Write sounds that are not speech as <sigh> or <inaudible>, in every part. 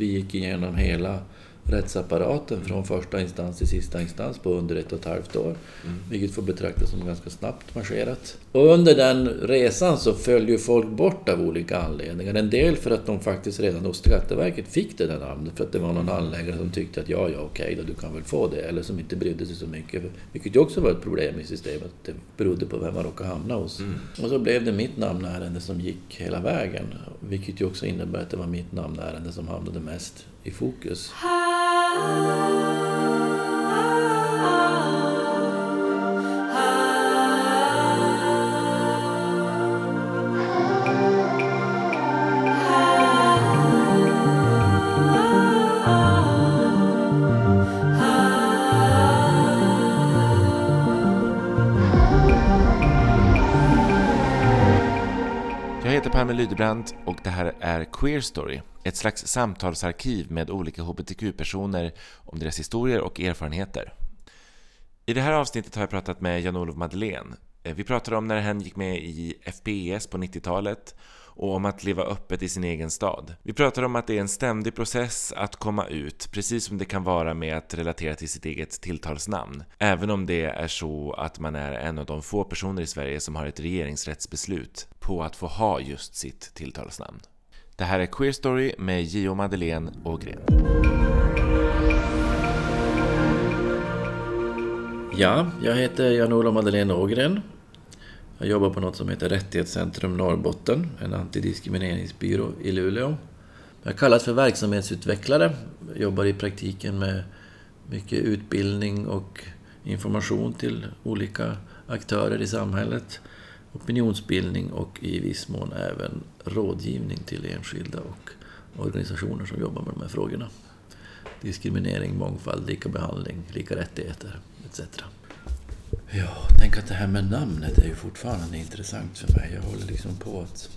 vi gick igenom hela rättsapparaten från första instans till sista instans på under ett och ett halvt år. Mm. Vilket får betraktas som ganska snabbt marscherat. Och under den resan så föll ju folk bort av olika anledningar. En del för att de faktiskt redan hos Skatteverket fick det där namnet. För att det var någon handläggare som tyckte att ja, ja, okej då, du kan väl få det. Eller som inte brydde sig så mycket. Vilket ju också var ett problem i systemet. Det berodde på vem man råkade hamna hos. Mm. Och så blev det mitt namnärende som gick hela vägen. Vilket ju också innebär att det var mitt namnärende som hamnade mest i fokus. Jag heter Lydebrand och det här är Queer Story, ett slags samtalsarkiv med olika hbtq-personer om deras historier och erfarenheter. I det här avsnittet har jag pratat med Jan-Olof Madeleine. Eh, vi pratade om när han gick med i FPS på 90-talet och om att leva öppet i sin egen stad. Vi pratar om att det är en ständig process att komma ut, precis som det kan vara med att relatera till sitt eget tilltalsnamn. Även om det är så att man är en av de få personer i Sverige som har ett regeringsrättsbeslut på att få ha just sitt tilltalsnamn. Det här är Queer Story med Gio Madeleine Ågren. Ja, jag heter Jan-Olof Madeleine Ågren jag jobbar på något som heter Rättighetscentrum Norrbotten, en antidiskrimineringsbyrå i Luleå. Jag kallas för verksamhetsutvecklare. Jobbar i praktiken med mycket utbildning och information till olika aktörer i samhället. Opinionsbildning och i viss mån även rådgivning till enskilda och organisationer som jobbar med de här frågorna. Diskriminering, mångfald, lika behandling, lika rättigheter etc. Ja, tänk att det här med namnet är ju fortfarande intressant för mig. Jag håller liksom på att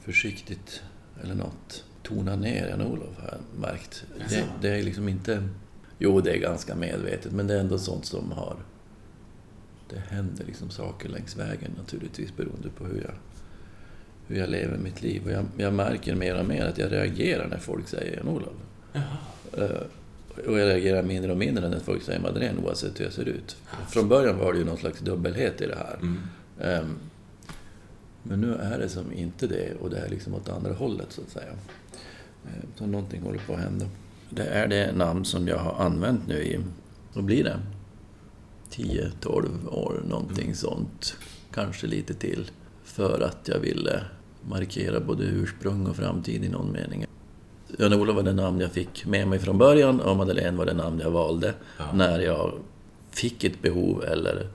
försiktigt, eller något, tona ner Jan-Olof har jag märkt. Det, det, är liksom inte... Jo, det är ganska medvetet, men det är ändå sånt som har... Det händer liksom saker längs vägen naturligtvis beroende på hur jag, hur jag lever mitt liv. Och jag, jag märker mer och mer att jag reagerar när folk säger Jan-Olof. Och jag reagerar mindre och mindre när folk säger Madeleine oavsett hur jag ser ut. Från början var det ju någon slags dubbelhet i det här. Mm. Um, men nu är det som inte det och det är liksom åt andra hållet så att säga. Ehm, så någonting håller på att hända. Det är det namn som jag har använt nu i, vad blir det? 10-12 år, någonting mm. sånt. Kanske lite till. För att jag ville markera både ursprung och framtid i någon mening. Jan-Olof var det namn jag fick med mig från början och Madeleine var det namn jag valde ja. när jag fick ett behov eller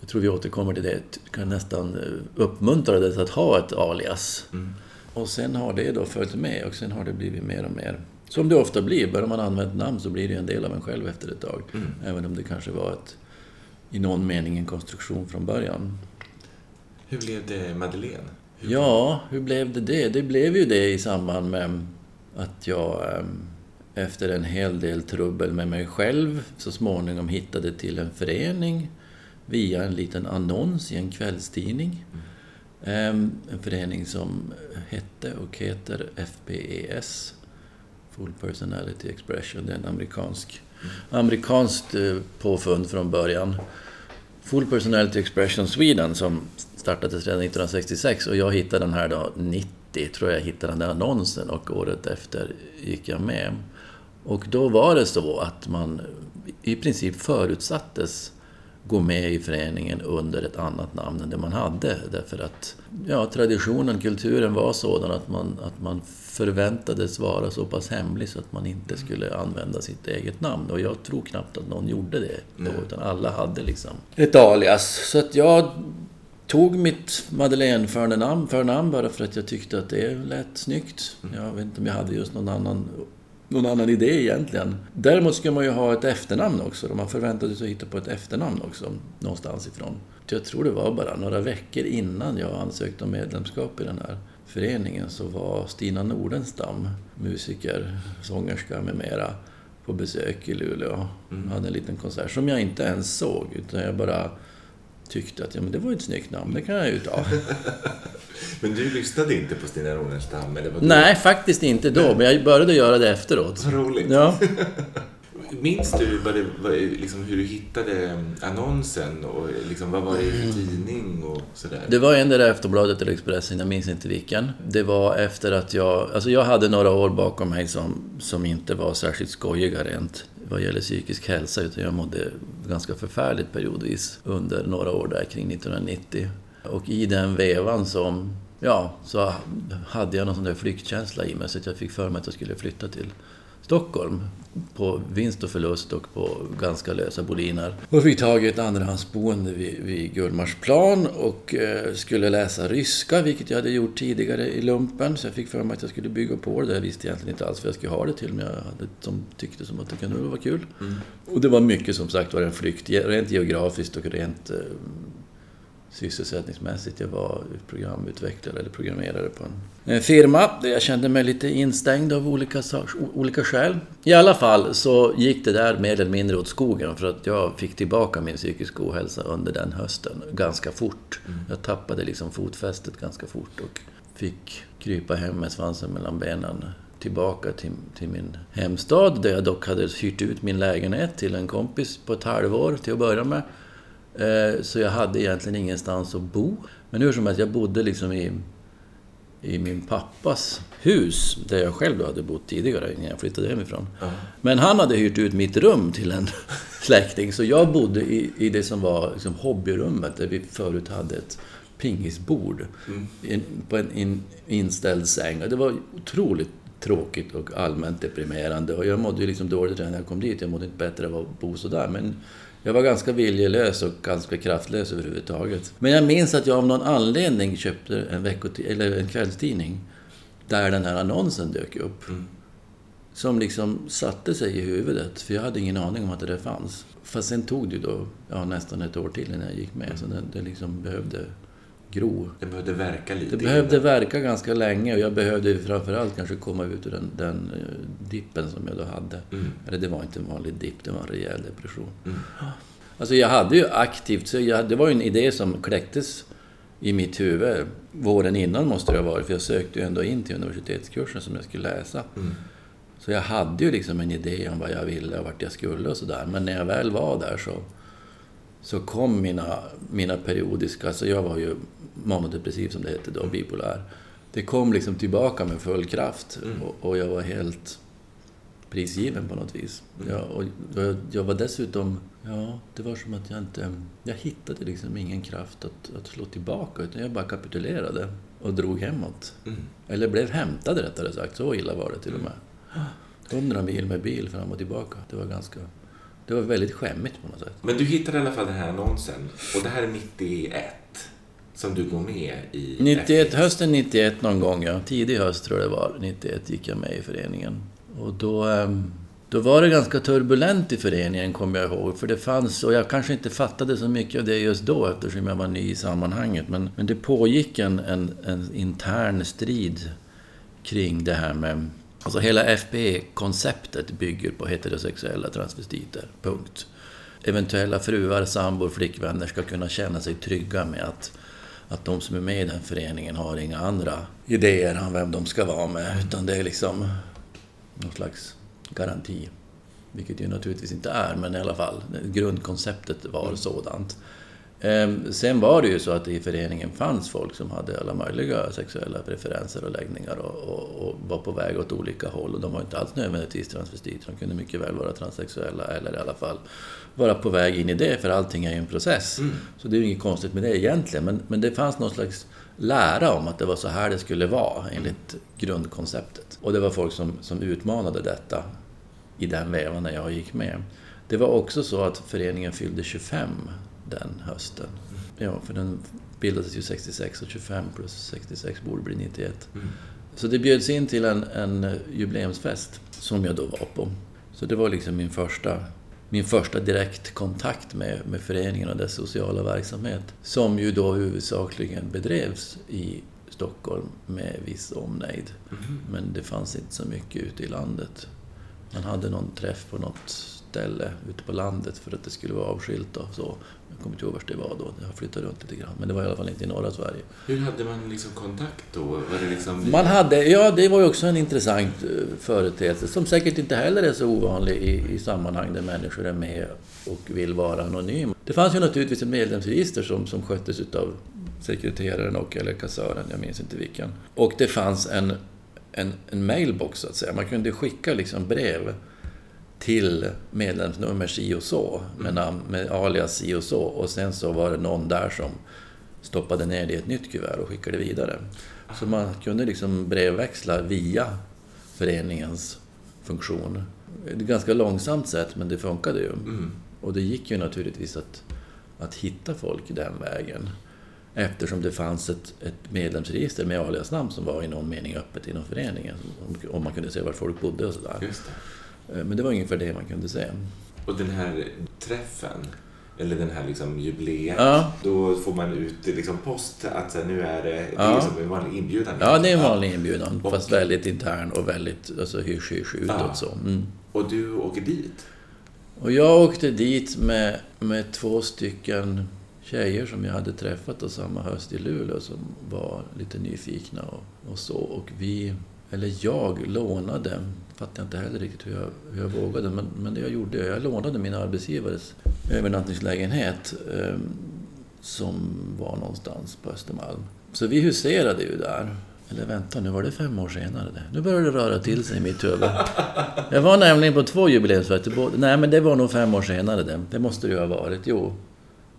jag tror vi återkommer till det, kan nästan eh, uppmuntrades att ha ett alias. Mm. Och sen har det då följt med och sen har det blivit mer och mer som det ofta blir, börjar man använda namn så blir det en del av en själv efter ett tag. Mm. Även om det kanske var ett, i någon mening en konstruktion från början. Hur blev det Madeleine? Hur ja, hur blev det det? Det blev ju det i samband med att jag ehm, efter en hel del trubbel med mig själv så småningom hittade till en förening via en liten annons i en kvällstidning. Mm. En förening som hette och heter FPES, Full Personality Expression. Det är en amerikansk, mm. amerikanskt eh, påfund från början. Full Personality Expression Sweden som startades redan 1966 och jag hittade den här då 90 90 tror jag hittade den där annonsen och året efter gick jag med. Och då var det så att man i princip förutsattes gå med i föreningen under ett annat namn än det man hade. Därför att ja, traditionen, kulturen var sådan att man, att man förväntades vara så pass hemlig så att man inte skulle använda sitt eget namn. Och jag tror knappt att någon gjorde det då, utan alla hade liksom ett alias. Så att jag tog mitt Madeleine förnamn, förnamn bara för att jag tyckte att det lät snyggt. Jag vet inte om jag hade just någon annan, någon annan idé egentligen. Däremot ska man ju ha ett efternamn också. Man förväntade sig att hitta på ett efternamn också, någonstans ifrån. Jag tror det var bara några veckor innan jag ansökte om medlemskap i den här föreningen så var Stina Nordenstam, musiker, sångerska med mera, på besök i Luleå. Mm. hade en liten konsert som jag inte ens såg, utan jag bara tyckte att ja, men det var ett snyggt namn, det kan jag ju ta. <laughs> men du lyssnade inte på Stina Ronerstam? Eller vad du... Nej, faktiskt inte då, men jag började göra det efteråt. Vad roligt. Ja. <laughs> Minns du vad det, vad, liksom, hur du hittade annonsen och liksom, vad var det för tidning och sådär? Det var en där Aftonbladet eller Expressen, jag minns inte vilken. Det var efter att jag... Alltså jag hade några år bakom mig som, som inte var särskilt skojiga rent vad gäller psykisk hälsa, utan jag mådde ganska förfärligt periodvis under några år där kring 1990. Och i den vevan som ja, så hade jag någon sån där flyktkänsla i mig så att jag fick för mig att jag skulle flytta till Stockholm på vinst och förlust och på ganska lösa boliner. Och fick tag i ett andrahandsboende vid, vid Gullmarsplan och eh, skulle läsa ryska, vilket jag hade gjort tidigare i lumpen. Så jag fick för mig att jag skulle bygga på det. Jag visste egentligen inte alls vad jag skulle ha det till, men jag hade, som tyckte som att det kunde vara kul. Mm. Och det var mycket som sagt var en flykt, rent geografiskt och rent eh, sysselsättningsmässigt. Jag var programutvecklare eller programmerare på en firma där jag kände mig lite instängd av olika, olika skäl. I alla fall så gick det där mer eller mindre åt skogen för att jag fick tillbaka min psykiska ohälsa under den hösten ganska fort. Mm. Jag tappade liksom fotfästet ganska fort och fick krypa hem med svansen mellan benen tillbaka till, till min hemstad där jag dock hade hyrt ut min lägenhet till en kompis på ett halvår till att börja med. Eh, så jag hade egentligen ingenstans att bo. Men hur som helst, jag bodde liksom i, i min pappas hus, där jag själv hade bott tidigare innan jag flyttade hemifrån. Mm. Men han hade hyrt ut mitt rum till en <laughs> släkting, så jag bodde i, i det som var liksom hobbyrummet, där vi förut hade ett pingisbord mm. in, på en in, inställd säng. Och det var otroligt tråkigt och allmänt deprimerande. Och jag mådde ju liksom dåligt redan när jag kom dit. Jag mådde inte bättre av att bo sådär. Men jag var ganska viljelös och ganska kraftlös överhuvudtaget. Men jag minns att jag av någon anledning köpte en, eller en kvällstidning där den här annonsen dök upp. Mm. Som liksom satte sig i huvudet, för jag hade ingen aning om att det där fanns. Fast sen tog det då ja, nästan ett år till innan jag gick med, så det, det liksom behövde gro. Det behövde verka lite? Det behövde verka ganska länge och jag behövde framförallt kanske komma ut ur den, den uh, dippen som jag då hade. Mm. Eller det var inte en vanlig dipp, det var en rejäl depression. Mm. Alltså jag hade ju aktivt, så jag, det var ju en idé som kläcktes i mitt huvud. Våren innan måste det ha varit, för jag sökte ju ändå in till universitetskursen som jag skulle läsa. Mm. Så jag hade ju liksom en idé om vad jag ville och vart jag skulle och sådär. Men när jag väl var där så, så kom mina, mina periodiska... Alltså jag var ju manodepressiv som det hette då, bipolär. Det kom liksom tillbaka med full kraft mm. och, och, jag var helt prisgiven på något vis. Mm. Jag, och jag, jag, var dessutom... Ja, det var som att jag inte... Jag hittade liksom ingen kraft att, att slå tillbaka utan jag bara kapitulerade och drog hemåt. Mm. Eller blev hämtad rättare sagt, så illa var det till och med. Hundra mil med bil fram och tillbaka. Det var ganska... Det var väldigt skämmigt på något sätt. Men du hittade i alla fall den här annonsen. Och det här är 91 som du går med i? 91, hösten 91 någon gång, ja. Tidig höst tror jag det var. 91 gick jag med i föreningen. Och då, ehm, då var det ganska turbulent i föreningen, kommer jag ihåg. För det fanns, och jag kanske inte fattade så mycket av det just då eftersom jag var ny i sammanhanget. Men, men det pågick en, en, en intern strid kring det här med Alltså hela FP-konceptet bygger på heterosexuella transvestiter. Punkt. Eventuella fruar, sambor, flickvänner ska kunna känna sig trygga med att, att de som är med i den föreningen har inga andra idéer om vem de ska vara med. Utan det är liksom någon slags garanti. Vilket ju naturligtvis inte är, men i alla fall. Grundkonceptet var mm. sådant. Ehm, sen var det ju så att i föreningen fanns folk som hade alla möjliga sexuella preferenser och läggningar och, och, och, var på väg åt olika håll. Och de var inte alls nödvändigtvis transvestiter, de kunde mycket väl vara transsexuella eller i alla fall vara på väg in i det, för allting är ju en process. Mm. Så det är ju inget konstigt med det egentligen, men, men det fanns någon slags lära om att det var så här det skulle vara enligt grundkonceptet. Och det var folk som, som utmanade detta i den vevan när jag gick med. Det var också så att föreningen fyllde 25 den hösten. Ja, för den bildades ju 66 och 25 plus 66 borde bli 91. Mm. Så det bjöds in till en, en jubileumsfest som jag då var på. Så det var liksom min första, min första direktkontakt med, med föreningen och dess sociala verksamhet. Som ju då huvudsakligen bedrevs i Stockholm med viss omnejd. Mm. Men det fanns inte så mycket ute i landet. Man hade någon träff på något ställe ute på landet för att det skulle vara avskilt och så. Kommer inte ihåg var det var då, jag har flyttat runt lite grann. Men det var i alla fall inte i norra Sverige. Hur hade man liksom kontakt då? Var det liksom... Man hade, ja det var ju också en intressant eh, företeelse som säkert inte heller är så ovanlig i, i sammanhang där människor är med och vill vara anonym. Det fanns ju naturligtvis ett medlemsregister som, som sköttes utav sekreteraren och eller kassören, jag minns inte vilken. Och det fanns en, en, en mailbox så att säga. Man kunde skicka liksom brev till medlemsnummer si och så, med, namn, med alias si och så. Och sen så var det någon där som stoppade ner det i ett nytt kuvert och skickade vidare. Så man kunde liksom brevväxla via föreningens funktion. Ett ganska långsamt sätt, men det funkade ju. Mm. Och det gick ju naturligtvis att, att hitta folk den vägen. Eftersom det fanns ett, ett medlemsregister med aliasnamn som var i någon mening öppet inom föreningen. Om man kunde se var folk bodde och sådär. Just det. Eh, Men det var ungefär det man kunde se. Och den här träffen, eller den här liksom jubileet, Ja. då får man ut liksom post att så här, nu är det, det är Ja. som en vanlig inbjudan. Ja, det är en vanlig inbjudan. Och- Fast väldigt intern och väldigt alltså, hysch-hysch utåt Ja. så. Mm. Och du åker dit. Och jag åkte dit med, med två stycken tjejer som jag hade träffat då samma höst i Luleå som var lite nyfikna och, och så. Och vi, eller jag lånade, fattar jag inte heller riktigt hur jag, hur jag vågade, men, men det jag gjorde, jag lånade min arbetsgivares övernattningslägenhet eh, som var någonstans på Östermalm. Så vi huserade ju där. Eller vänta, nu var det fem år senare det. Nu börjar det röra till sig i mitt huvud. Jag var nämligen på två jubileumsfester. Nej, men det var nog fem år senare det. Det måste det ju ha varit. Jo,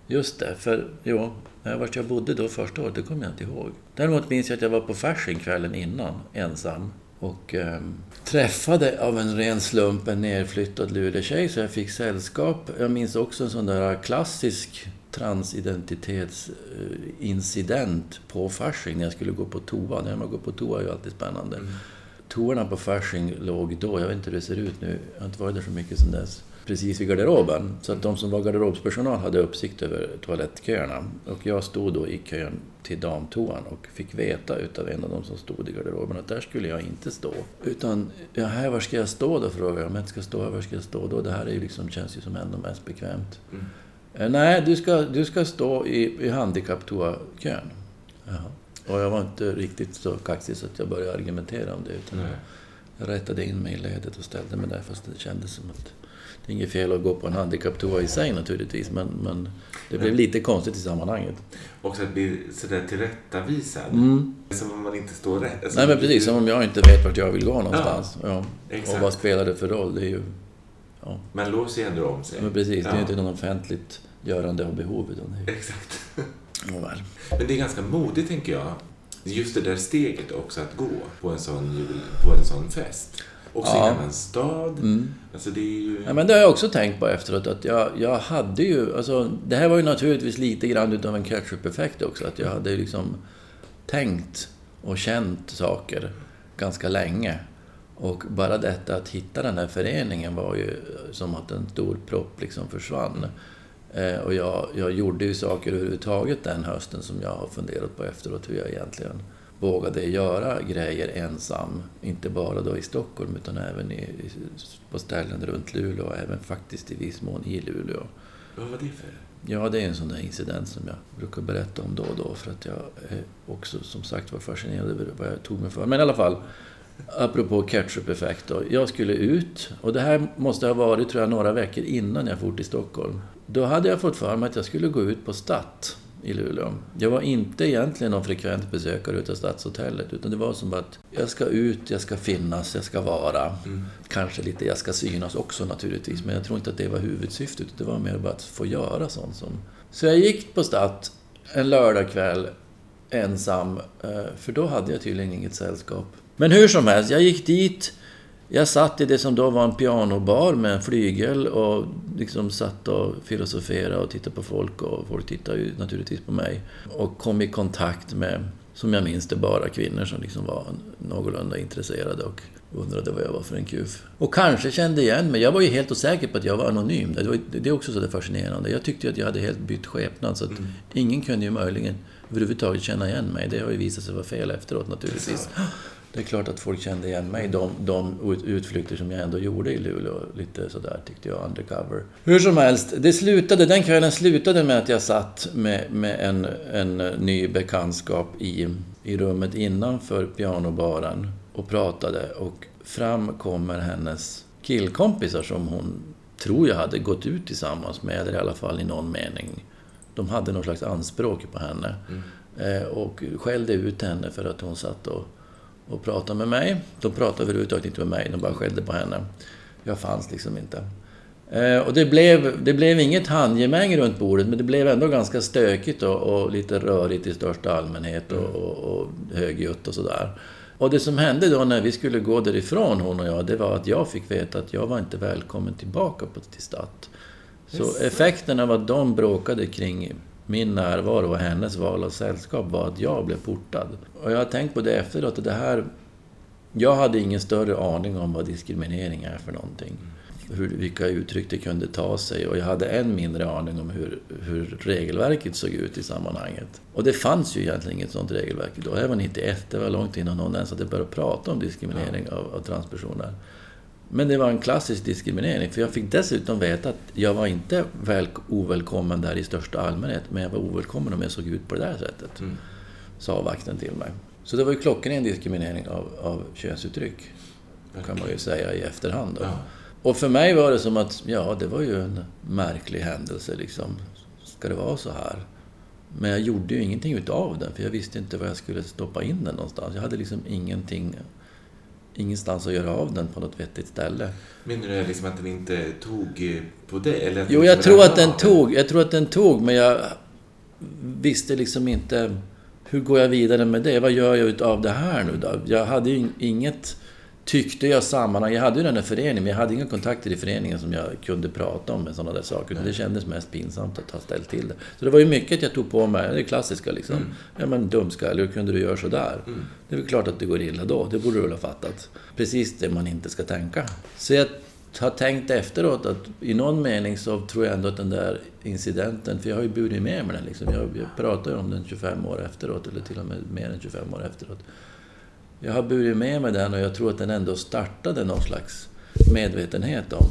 just det. För, jo, vart jag bodde då första året, det kommer jag inte ihåg. Däremot minns jag att jag var på Fasching kvällen innan, ensam. Och eh, träffade av en ren slump en nerflyttad Luleå-tjej, så jag fick sällskap. Jag minns också en sån där klassisk transidentitetsincident på Fasching när jag skulle gå på toa. När man går på toa är ju alltid spännande. Toorna på Fasching låg då, jag vet inte hur det ser ut nu, jag har inte varit där så mycket sedan dess, precis vid garderoben. Så att de som var garderobspersonal hade uppsikt över toalettköerna. Och jag stod då i kön till damtoan och fick veta utav en av de som stod i garderoben att där skulle jag inte stå. Utan, ja, här var ska jag stå då? frågade jag. Om jag inte ska stå här, var ska jag stå då? Det här är ju liksom, känns ju som ändå mest bekvämt. Mm. Eh, Nej, du ska, du ska stå i, i handikapptoakön. Och jag var inte riktigt så kaxig så att jag började argumentera om det. Utan Nej. jag rättade in mig i ledet och ställde mig där fast det kändes som att det är inget fel att gå på en handikapptoa i sig naturligtvis. Men, men det blev lite konstigt i sammanhanget. Och så att bli sådär tillrättavisad. Mm. Som om man inte står rätt. Alltså, Nej men precis, som om jag inte vet vart jag vill gå någonstans. Ja. Exakt. Och vad spelar det för roll? Det är ju... Ja, Man låser ju ändå om sig. men precis. Det är ju Ja. inte något offentligt görande av behov. Utan det är. Exakt. <laughs> Nåväl. Men det är ganska modigt, tänker jag. Just det där steget också, att gå på en sån, jul, på en sån fest. Också Ja. i en stad. Mm. Alltså det är ju... Ja, men det har jag också tänkt på efteråt. Att jag, jag hade ju... Alltså, det här var ju naturligtvis lite grann utav en ketchup-effekt också. Att jag hade ju liksom tänkt och känt saker ganska länge. Och bara detta att hitta den här föreningen var ju som att en stor propp liksom försvann. Eh, och jag, jag gjorde ju saker överhuvudtaget den hösten som jag har funderat på efteråt hur jag egentligen vågade göra grejer ensam. Inte bara då i Stockholm utan även i, på ställen runt Luleå och även faktiskt i viss mån i Luleå. Vad var det för? Ja, det är en sån där incident som jag brukar berätta om då och då för att jag är också som sagt var fascinerad över vad jag tog mig för. Men i alla fall, apropå ketchup-effekt då. Jag skulle ut och det här måste ha varit tror jag några veckor innan jag for till Stockholm. Då hade jag fått för mig att jag skulle gå ut på Statt i Luleå. Jag var inte egentligen någon frekvent besökare utav Stadshotellet utan det var som att jag ska ut, jag ska finnas, jag ska vara. Mm. Kanske lite jag ska synas också naturligtvis, men jag tror inte att det var huvudsyftet. Det var mer bara att få göra sånt som... Så jag gick på Statt en lördagkväll ensam, eh, för då hade jag tydligen inget sällskap. Men hur som helst, jag gick dit. Jag satt i det som då var en pianobar med en flygel och liksom satt och filosoferade och tittade på folk och folk tittade ju naturligtvis på mig. Och kom i kontakt med, som jag minns det, bara kvinnor som liksom var någorlunda intresserade och undrade vad jag var för en kuf. Och kanske kände igen mig. Jag var ju helt osäker på att jag var anonym. Det, var, det är också så det fascinerande. Jag tyckte att jag hade helt bytt skepnad så att ingen kunde ju möjligen överhuvudtaget känna igen mig. Det har ju visat sig vara fel efteråt naturligtvis. Det är klart att folk kände igen mig. De, de utflykter som jag ändå gjorde i Luleå, lite sådär tyckte jag, undercover. Hur som helst, det slutade, den kvällen slutade med att jag satt med, med en, en ny bekantskap i, i rummet innanför pianobaren och pratade och fram kommer hennes killkompisar som hon tror jag hade gått ut tillsammans med, eller i alla fall i någon mening. De hade någon slags anspråk på henne. Mm. Eh, och skällde ut henne för att hon satt och, och pratade med mig. De pratade överhuvudtaget inte med mig, de bara skällde på henne. Jag fanns liksom inte. Eh, och det blev, det blev inget handgemäng runt bordet, men det blev ändå ganska stökigt och, och lite rörigt i största allmänhet och, mm. och, och högljutt och sådär. Och det som hände då när vi skulle gå därifrån, hon och jag, det var att jag fick veta att jag var inte välkommen tillbaka på, till Statt. Så effekten av att de bråkade kring min närvaro och hennes val av sällskap var att jag blev portad. Och jag har tänkt på det efteråt, att det här... Jag hade ingen större aning om vad diskriminering är för någonting. Hur, vilka uttryck det kunde ta sig och jag hade än mindre aning om hur, hur regelverket såg ut i sammanhanget. Och det fanns ju egentligen inget sådant regelverk då. Även 91, det var långt innan någon ens hade börjat prata om diskriminering av, av transpersoner. Men det var en klassisk diskriminering, för jag fick dessutom veta att jag var inte väl, ovälkommen där i största allmänhet, men jag var ovälkommen om jag såg ut på det där sättet. Mm. Sa vakten till mig. Så det var ju klockren diskriminering av, av könsuttryck, kan man ju säga i efterhand. Ja. Och för mig var det som att, ja, det var ju en märklig händelse liksom. Ska det vara så här? Men jag gjorde ju ingenting utav den, för jag visste inte var jag skulle stoppa in den någonstans. Jag hade liksom ingenting ingenstans att göra av den på något vettigt ställe. Menar du liksom att den inte tog på det? Eller jo, jag tror att den tog. Jag tror att den tog, men jag visste liksom inte hur går jag vidare med det? Vad gör jag utav det här nu då? Jag hade ju inget tyckte jag sammanhang. Jag hade ju den här föreningen, men jag hade inga kontakter i föreningen som jag kunde prata om med sådana där saker. Det kändes mest pinsamt att ha ställt till det. Så det var ju mycket jag tog på mig, det klassiska liksom. Mm. Ja men dumskalle, hur kunde du göra sådär? Mm. Det är väl klart att det går illa då, det borde du väl ha fattat. Precis det man inte ska tänka. Så jag har tänkt efteråt att i någon mening så tror jag ändå att den där incidenten, för jag har ju burit med mig den liksom. Jag, jag pratar ju om den 25 år efteråt, eller till och med mer än 25 år efteråt jag har burit med mig den och jag tror att den ändå startade någon slags medvetenhet om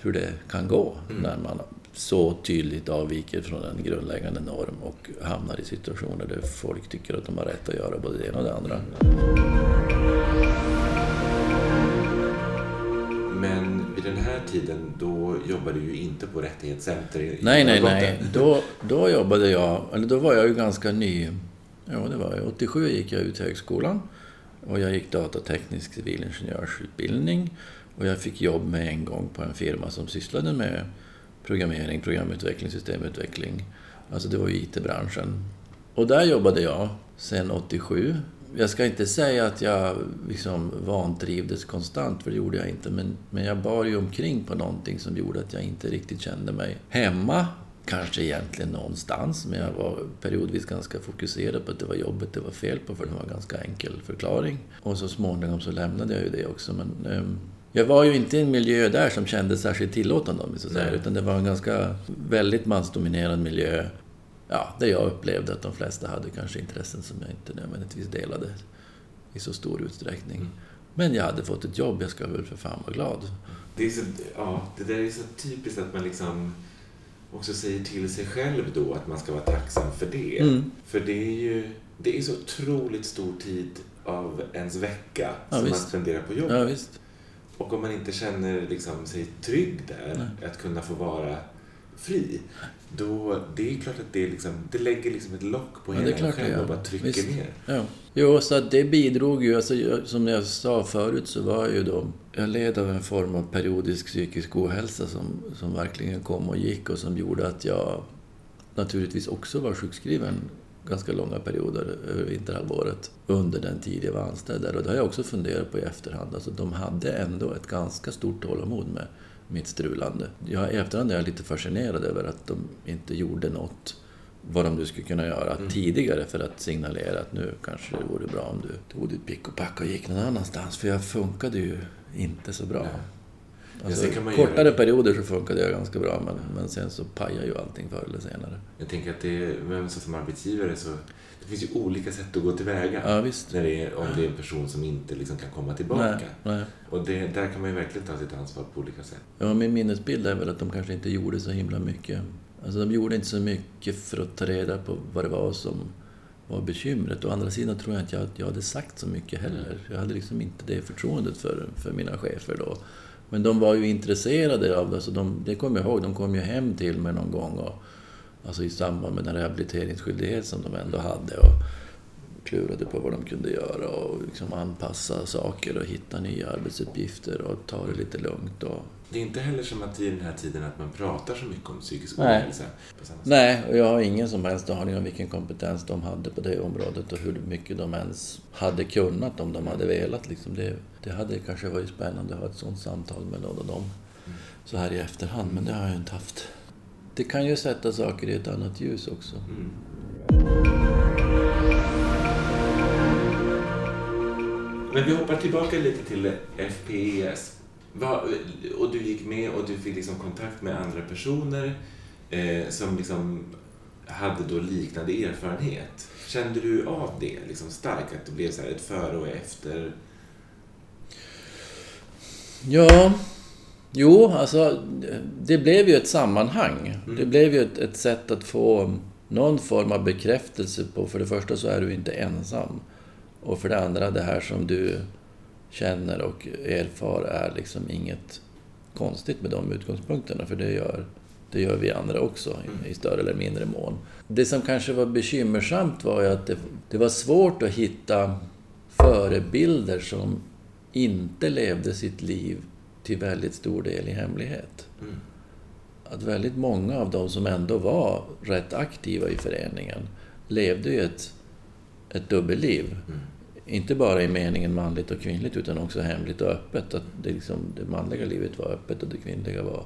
hur det kan gå mm. när man så tydligt avviker från en grundläggande norm och hamnar i situationer där folk tycker att de har rätt att göra både det ena och det andra. Men vid den här tiden, då jobbade du ju inte på Rättighetscenter i Nej, nej, nej. Då, då jobbade jag, eller då var jag ju ganska ny. Ja, det var jag. 87 gick jag ut högskolan. Och jag gick datateknisk civilingenjörsutbildning och jag fick jobb med en gång på en firma som sysslade med programmering, programutveckling, systemutveckling. Alltså det var ju IT-branschen. Och där jobbade jag sen 87. Jag ska inte säga att jag liksom vantrivdes konstant, för det gjorde jag inte. Men, men jag bar ju omkring på någonting som gjorde att jag inte riktigt kände mig hemma kanske egentligen någonstans, men jag var periodvis ganska fokuserad på att det var jobbet det var fel på, för det var en ganska enkel förklaring. Och så småningom så lämnade jag ju det också, men um, jag var ju inte i en miljö där som kändes särskilt tillåtande om så säger, utan det var en ganska väldigt mansdominerad miljö. Ja, där jag upplevde att de flesta hade kanske intressen som jag inte nödvändigtvis delade i så stor utsträckning. Mm. Men jag hade fått ett jobb, jag ska väl för fan vara glad. Det, är så, ja, det där är så typiskt att man liksom också säger till sig själv då att man ska vara tacksam för det. Mm. För det är ju det är så otroligt stor tid av ens vecka ja, som visst. man spenderar på jobbet. Ja. Och om man inte känner liksom, sig trygg där, Nej. att kunna få vara fri, då det är klart att det, liksom, det lägger liksom ett lock på ja, hela en själv och bara trycker Visst. ner. Ja. Jo, så det bidrog ju, alltså, som jag sa förut så var jag ju då, jag led av en form av periodisk psykisk ohälsa som, som verkligen kom och gick och som gjorde att jag naturligtvis också var sjukskriven ganska långa perioder över vinterhalvåret under den tid jag var anställd där. Och det har jag också funderat på i efterhand. Alltså, de hade ändå ett ganska stort tålamod med mitt strulande. Jag, I efterhand är jag lite fascinerad över att de inte gjorde något vad de nu skulle kunna göra mm. tidigare för att signalera att nu kanske det vore bra om du tog ditt pick och pack och gick någon annanstans. För jag funkade ju inte så bra. Alltså, man kortare göra- perioder så funkade jag ganska bra, men, men sen så pajar ju allting förr eller senare. Jag tänker att det, men så som arbetsgivare så det finns ju olika sätt att gå tillväga. Ja. När det är, om det är en person som inte liksom kan komma tillbaka. Nej, nej. Och det, där kan man ju verkligen ta sitt ansvar på olika sätt. Ja, min minnesbild är väl att de kanske inte gjorde så himla mycket. Alltså de gjorde inte så mycket för att ta reda på vad det var som var bekymret. Å andra sidan tror jag inte att jag hade sagt så mycket heller. Jag hade liksom inte det förtroendet för, för mina chefer då. Men de var ju intresserade av det, så de, det kommer jag ihåg. De kom ju hem till mig någon gång och, alltså i samband med den rehabiliteringsskyldighet som de ändå hade och klurade på vad de kunde göra och liksom anpassa saker och hitta nya arbetsuppgifter och ta det lite lugnt. Och, Det är inte heller som att i den här tiden att man pratar så mycket om psykisk ohälsa. Nej, och jag har ingen som helst aning om vilken kompetens de hade på det området och hur mycket de ens hade kunnat om de hade velat. Liksom det, det hade kanske varit spännande att ha ett sånt samtal med någon av dem så här i efterhand, men det har jag inte haft. Det kan ju sätta saker i ett annat ljus också. Mm. Men vi hoppar tillbaka lite till FPES. Vad- och du gick med och du fick liksom kontakt med andra personer eh, som liksom hade då liknande erfarenhet. Kände du av det liksom starkt? Att det blev så här ett före och efter? Ja, jo, alltså det blev ju ett sammanhang. Det blev ju ett, ett sätt att få någon form av bekräftelse på, för det första så är du inte ensam. Och för det andra, det här som du känner och erfar är liksom inget konstigt med de utgångspunkterna, för det gör, det gör vi andra också i, i större eller mindre mån. Det som kanske var bekymmersamt var ju att det, det var svårt att hitta förebilder som inte levde sitt liv till väldigt stor del i hemlighet. Mm. Att väldigt många av de som ändå var rätt aktiva i föreningen levde ju ett, ett dubbelliv. Mm. Inte bara i meningen manligt och kvinnligt utan också hemligt och öppet. Att det, liksom, det manliga livet var öppet och det kvinnliga var,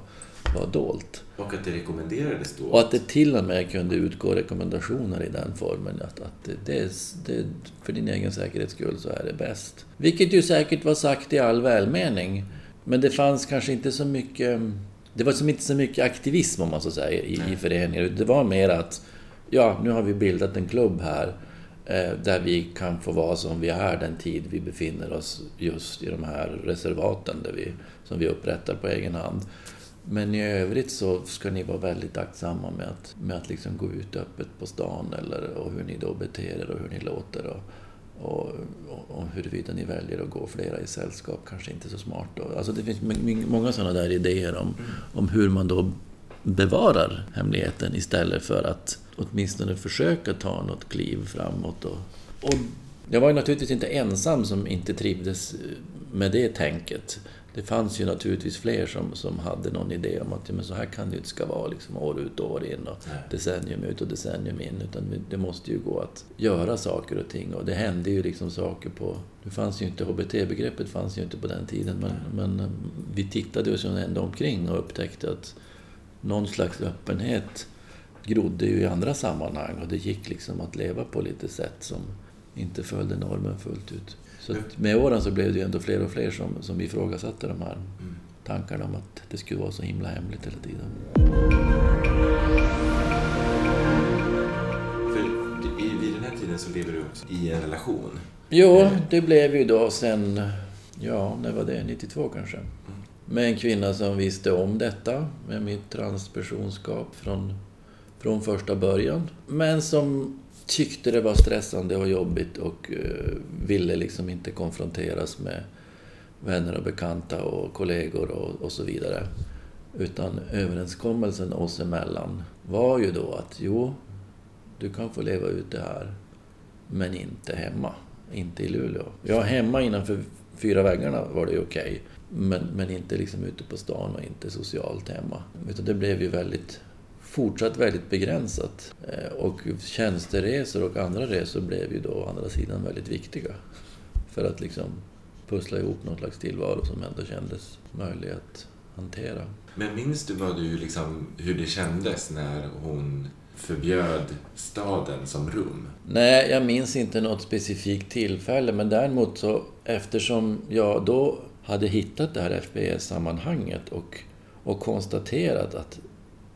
var dolt. Och att det rekommenderades då? Och att det till och med kunde utgå rekommendationer i den formen. Att, att det, är, det, för din egen säkerhets skull så är det bäst. Vilket ju säkert var sagt i all välmening. Men det fanns kanske inte så mycket... Det var som inte så mycket aktivism om man så säger i, i föreningen. Det var mer att ja, nu har vi bildat en klubb här eh, där vi kan få vara som vi är den tid vi befinner oss just i de här reservaten där vi, som vi upprättar på egen hand. Men i övrigt så ska ni vara väldigt aktsamma med att, med att liksom gå ut öppet på stan eller, och hur ni då beter er och hur ni låter. Och, och, och, och huruvida ni väljer att gå flera i sällskap kanske inte är så smart. Då. Alltså det finns många sådana där idéer om, om hur man då bevarar hemligheten istället för att åtminstone försöka ta något kliv framåt. Och, och jag var ju naturligtvis inte ensam som inte trivdes med det tänket. Det fanns ju naturligtvis fler som, som hade någon idé om att men så här kan det ju inte ska vara liksom, år ut och år in och Nej. decennium ut och decennium in. Utan det måste ju gå att göra saker och ting. Och det hände ju liksom saker på... Nu fanns ju inte HBT-begreppet fanns ju inte på den tiden men, men eh, vi tittade oss ändå omkring och upptäckte att någon slags öppenhet grodde ju i andra sammanhang och det gick liksom att leva på lite sätt som inte följde normen fullt ut. Så med åren så blev det ju ändå fler och fler som, som ifrågasatte de här Mm. tankarna om att det skulle vara så himla hemligt hela tiden. För i, vid den här tiden så lever du också i en relation. Jo, det blev ju då sen, ja, när var det? 92 kanske. Med en kvinna som visste om detta, med mitt transpersonskap från, från första början. Men som tyckte det var stressande och jobbigt och eh, ville liksom inte konfronteras med vänner och bekanta och kollegor och, och så vidare. Utan överenskommelsen oss emellan var ju då att jo, du kan få leva ut det här, men inte hemma. Inte i Luleå. Ja, hemma innanför fyra väggarna var det ju okej. Men, men inte liksom ute på stan och inte socialt hemma. Utan det blev ju väldigt, fortsatt väldigt begränsat. Eh, Och tjänsteresor och andra resor blev ju då å andra sidan väldigt viktiga. För att liksom pussla ihop någon slags tillvaro som ändå kändes möjlig att hantera. Men minns du vad du liksom, hur det kändes när hon förbjöd staden som rum? Nej, jag minns inte något specifikt tillfälle, men däremot så eftersom jag då hade hittat det här FPS-sammanhanget och, och konstaterat att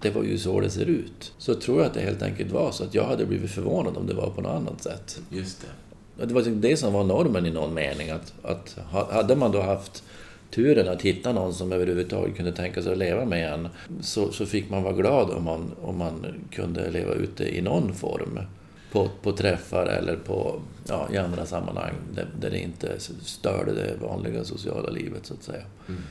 det var ju så det ser ut. Så tror jag att det helt enkelt var så att jag hade blivit förvånad om det var på något annat sätt. Just det. Det var det som var normen i någon mening. Att, att hade man då haft turen att hitta någon som överhuvudtaget kunde tänka sig att leva med en så, så fick man vara glad om man, om man kunde leva ute i någon form. På, på träffar eller på, ja, i andra sammanhang där, där det inte störde det vanliga sociala livet så att säga. Mm.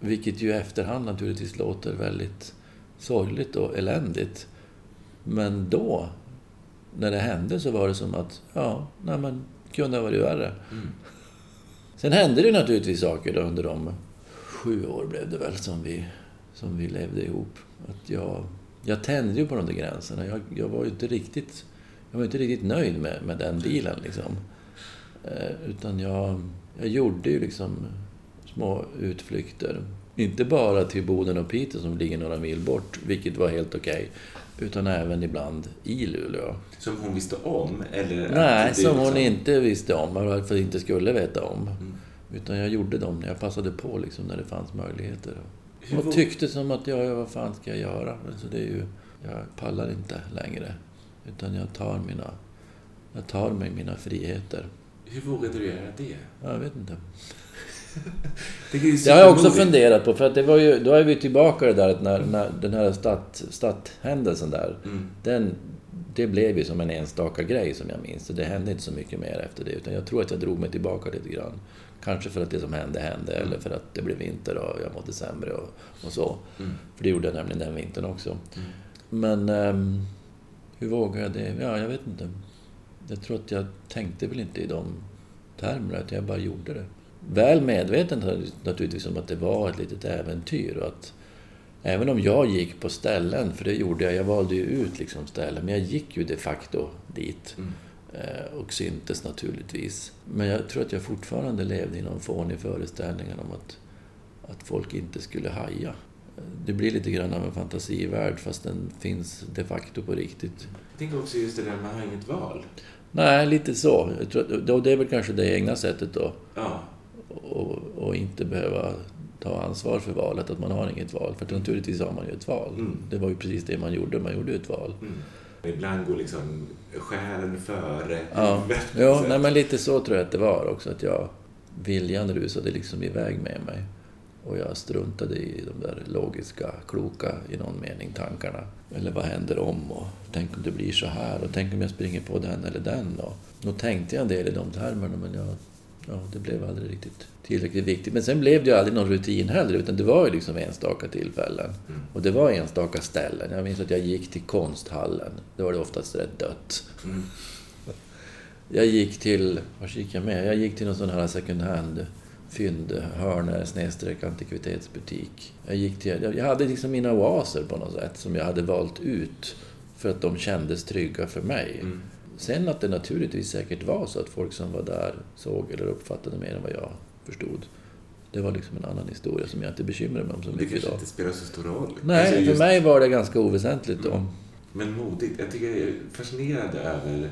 Vilket ju i efterhand naturligtvis låter väldigt sorgligt och eländigt. Men då, när det hände, så var det som att, ja, nej men, kunde ha varit värre. Mm. Sen hände det naturligtvis saker då under de sju år blev det väl som vi, som vi levde ihop. Att jag, jag tände ju på de där gränserna. Jag, jag var ju inte riktigt, jag var inte riktigt nöjd med, med den dealen liksom. Eh, utan jag, jag gjorde ju liksom små utflykter. Inte bara till Boden och Piteå som ligger några mil bort, vilket var helt okej. Okay utan även ibland i Luleå. Som hon visste om? Eller Nej, som hon liksom- inte visste om, varför inte skulle veta om. Mm. Utan jag gjorde dem när jag passade på, liksom, när det fanns möjligheter. Hur och tyckte som att, ja, vad fan ska jag göra? Alltså, det är ju, jag pallar inte längre. Utan jag tar, mina, jag tar mig mina friheter. Hur vågade du göra det? Jag vet inte <laughs> det, har jag också funderat på, för att det var ju, då är vi tillbaka det där att när, när den här stat, statthändelsen där, mm. den, det blev ju som en enstaka grej som jag minns. Det hände inte så mycket mer efter det, utan jag tror att jag drog mig tillbaka lite grann. Kanske för att det som hände hände, mm. eller för att det blev vinter och jag mådde sämre och, och så. Mm. För det gjorde jag nämligen den vintern också. Mm. Men um, hur vågade jag det? Ja, jag vet inte. Jag tror att jag tänkte väl inte i de termerna, utan jag bara gjorde det väl medveten naturligtvis om att det var ett litet äventyr och att även om jag gick på ställen, för det gjorde jag, jag valde ju ut liksom ställen, men jag gick ju de facto dit. Mm. Eh, och syntes naturligtvis. Men jag tror att jag fortfarande levde i någon fånig föreställning om att, att folk inte skulle haja. Det blir lite grann av en fantasivärld fast den finns de facto på riktigt. Jag tänker också just det där, man har inget val. Nej, lite så. Jag tror, det är väl kanske det egna sättet då. Ja och, och, inte behöva ta ansvar för valet, att man har inget val. För naturligtvis har man ju ett val. Mm. Det var ju precis det man gjorde, man gjorde ett val. Mm. Ibland går liksom själen före ja. ja, nej, men lite så tror jag att det var också. Att jag, viljan rusade liksom iväg med mig. Och jag struntade i de där logiska, kloka, i någon mening, tankarna. Eller vad händer om? Och tänk om det blir så här? Och tänk om jag springer på den eller den? Och, nog tänkte jag en del i de termerna, men jag ja, det blev aldrig riktigt tillräckligt viktigt. Men sen blev det ju aldrig någon rutin heller, utan det var ju liksom enstaka tillfällen. Mm. Och det var enstaka ställen. Jag minns att jag gick till konsthallen. Då var det oftast rätt dött. Mm. <laughs> Jag gick till, var gick jag med? Jag gick till någon sån här second hand fynd, hörner, snedstreck, antikvitetsbutik. Jag, gick till, jag hade liksom mina oaser på något sätt som jag hade valt ut för att de kändes trygga för mig. Mm. Sen att det naturligtvis säkert var så att folk som var där såg eller uppfattade mer än vad jag förstod. Det var liksom en annan historia som jag inte bekymrar mig om så mycket idag. Det kanske inte spelar så stor roll. Nej, alltså just... för mig var det ganska oväsentligt då. Mm. Men modigt. Jag tycker jag är fascinerad över...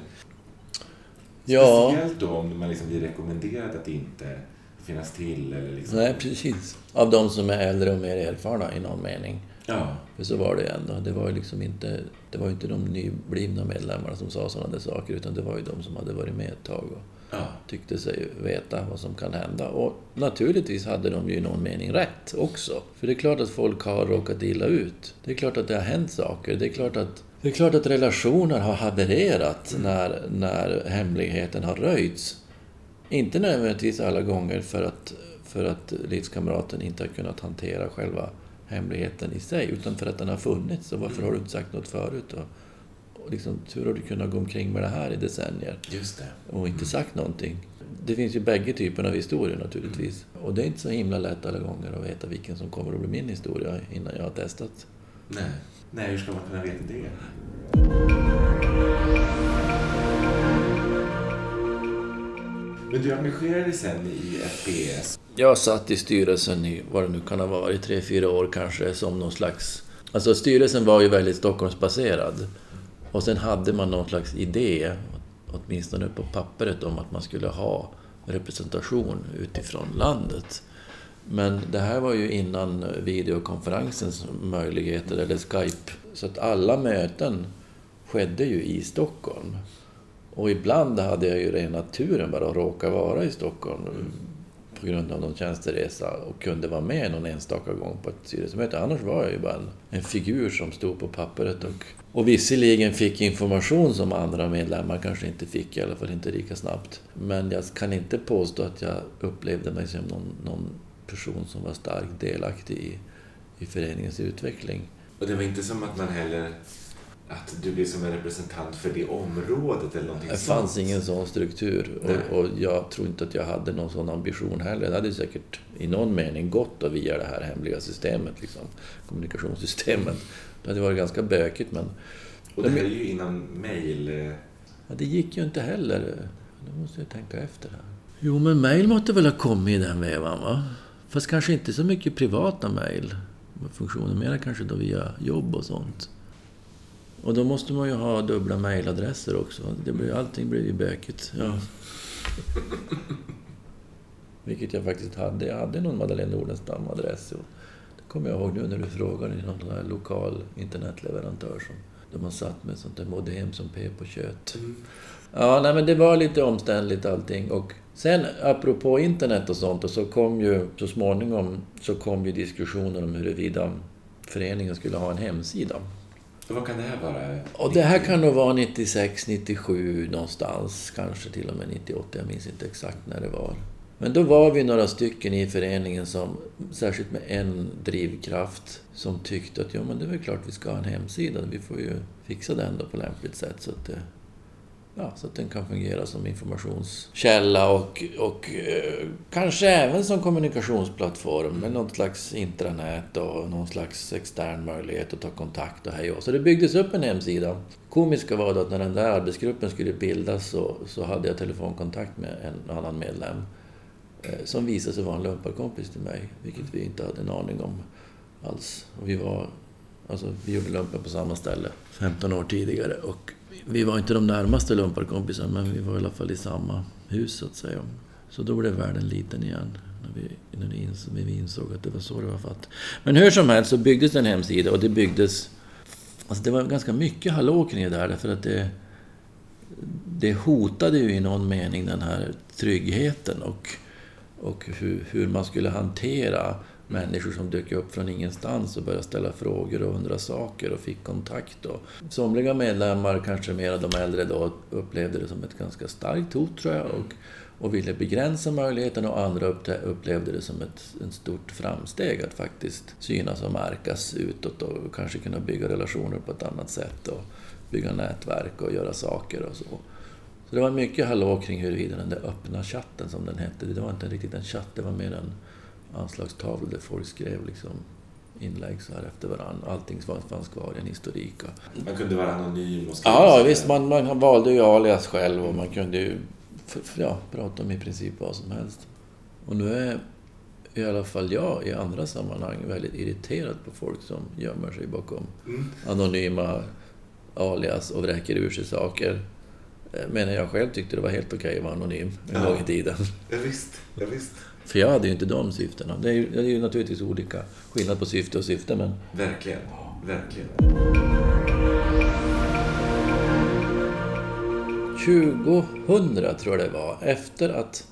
Ja. Speciellt då om man liksom blir rekommenderad att inte finnas till eller liksom... Nej, precis. Av de som är äldre och mer erfarna i någon mening. Ja. För så var det ändå. Det var ju liksom inte, det var inte de nyblivna medlemmarna som sa sådana där saker, utan det var ju de som hade varit med ett tag och ja. tyckte sig veta vad som kan hända. Och naturligtvis hade de ju i någon mening rätt också. För det är klart att folk har råkat illa ut. Det är klart att det har hänt saker. Det är klart att det är klart att relationer har havererat mm. när, när hemligheten har röjts. Inte nödvändigtvis alla gånger för att, för att livskamraten inte har kunnat hantera själva hemligheten i sig, utan för att den har funnits. Och varför har du inte sagt något förut? Och, och liksom, hur har du kunnat gå omkring med det här i decennier? Just det. Och inte mm. sagt någonting. Det finns ju bägge typerna av historier naturligtvis. Mm. Och det är inte så himla lätt alla gånger att veta vilken som kommer att bli min historia innan jag har testat. Nej, Nej hur ska man kunna veta det? Men du engagerade dig sen i FPS jag satt i styrelsen i, vad det nu kan ha varit, tre, fyra år kanske, som någon slags... Alltså styrelsen var ju väldigt Stockholmsbaserad. Och sen hade man någon slags idé, åtminstone på pappret, om att man skulle ha representation utifrån landet. Men det här var ju innan videokonferensens möjligheter, eller Skype. Så att alla möten skedde ju i Stockholm. Och ibland hade jag ju rena turen bara att råka vara i Stockholm på grund av någon tjänsteresa och kunde vara med någon enstaka gång på ett styrelsemöte. Annars var jag ju bara en, en figur som stod på pappret och, och visserligen fick information som andra medlemmar kanske inte fick, i alla fall inte lika snabbt. Men jag kan inte påstå att jag upplevde mig som någon, någon person som var starkt delaktig i, i föreningens utveckling. Och det var inte som att man heller att du blir som en representant för det området eller någonting Det sånt? fanns ingen sån struktur och, och, jag tror inte att jag hade någon sån ambition heller. Det hade säkert i någon mening gått att via det här hemliga systemet, liksom, kommunikationssystemet. Det hade varit ganska bökigt men... Och det här är ju innan mail... eh, Ja, det gick ju inte heller. Nu måste jag tänka efter här. Jo, men mejl måste väl ha kommit i den vevan, va? Fast kanske inte så mycket privata mejl. Funktioner, mer kanske då via jobb och sånt. Och då måste man ju ha dubbla mejladresser också. Det blir, allting blir ju bökigt. Ja. <laughs> Vilket jag faktiskt hade. Jag hade någon Madeleine Nordenstam-adress. och Det kommer jag ihåg nu när du frågade i någon här lokal internetleverantör som där man satt med sånt där modem som pep på kött. Ja, nej men det var lite omständligt allting. Och sen apropå internet och sånt, och så kom ju så småningom så kom ju diskussioner om huruvida föreningen skulle ha en hemsida. Och vad kan det här vara? Och det här kan nog vara 96, 97 någonstans, kanske till och med 98, jag minns inte exakt när det var. Men då var vi några stycken i föreningen som, särskilt med en drivkraft, som tyckte att ja, men det är väl klart vi ska ha en hemsida. Vi får ju fixa den då på lämpligt sätt så att, det, ja, så att den kan fungera som informationskälla och, och eh, kanske även som kommunikationsplattform med något slags intranät och någon slags extern möjlighet att ta kontakt och hej och Så det byggdes upp en hemsida. Komiska var då att när den där arbetsgruppen skulle bildas så, så hade jag telefonkontakt med en annan medlem eh, som visade sig vara en lumparkompis till mig, vilket vi inte hade en aning om alls. Och vi var, alltså vi gjorde lumpen på samma ställe 15 år tidigare och vi var inte de närmaste lumparkompisarna men vi var i alla fall i samma hus så att säga. Så då blev världen liten igen när vi, när vi, insåg, vi insåg att det var så det var fatt. Men hur som helst så byggdes en hemsida och det byggdes... Alltså det var ganska mycket hallå kring det där därför att det... Det hotade ju i någon mening den här tryggheten och, och hur, hur man skulle hantera människor som dök upp från ingenstans och började ställa frågor och undra saker och fick kontakt. Och somliga medlemmar, kanske mer de äldre då, upplevde det som ett ganska starkt hot tror jag och, och ville begränsa möjligheten och andra upplevde det som ett, ett stort framsteg att faktiskt synas och märkas utåt och kanske kunna bygga relationer på ett annat sätt och bygga nätverk och göra saker och så. Så det var mycket hallå kring huruvida den där öppna chatten som den hette, det var inte riktigt en chatt, det var mer en anslagstavlor där folk skrev liksom inlägg så här efter varandra. Allting fanns kvar i en historik. Man kunde vara anonym och skriva Ja, visst. Man, man valde ju alias själv och man kunde ju ja, prata om i princip vad som helst. Och nu är i alla fall jag i andra sammanhang väldigt irriterad på folk som gömmer sig bakom Mm. anonyma alias och vräker ur sig saker. Eh, Medan jag själv tyckte det var helt okej att vara anonym en Ja. gång i tiden. Ja, visst. Ja, visst. För jag hade ju inte de syftena. Det är ju, det är ju naturligtvis olika skillnad på syfte och syfte, men... Verkligen. Verkligen. 2000 tror jag det var, efter att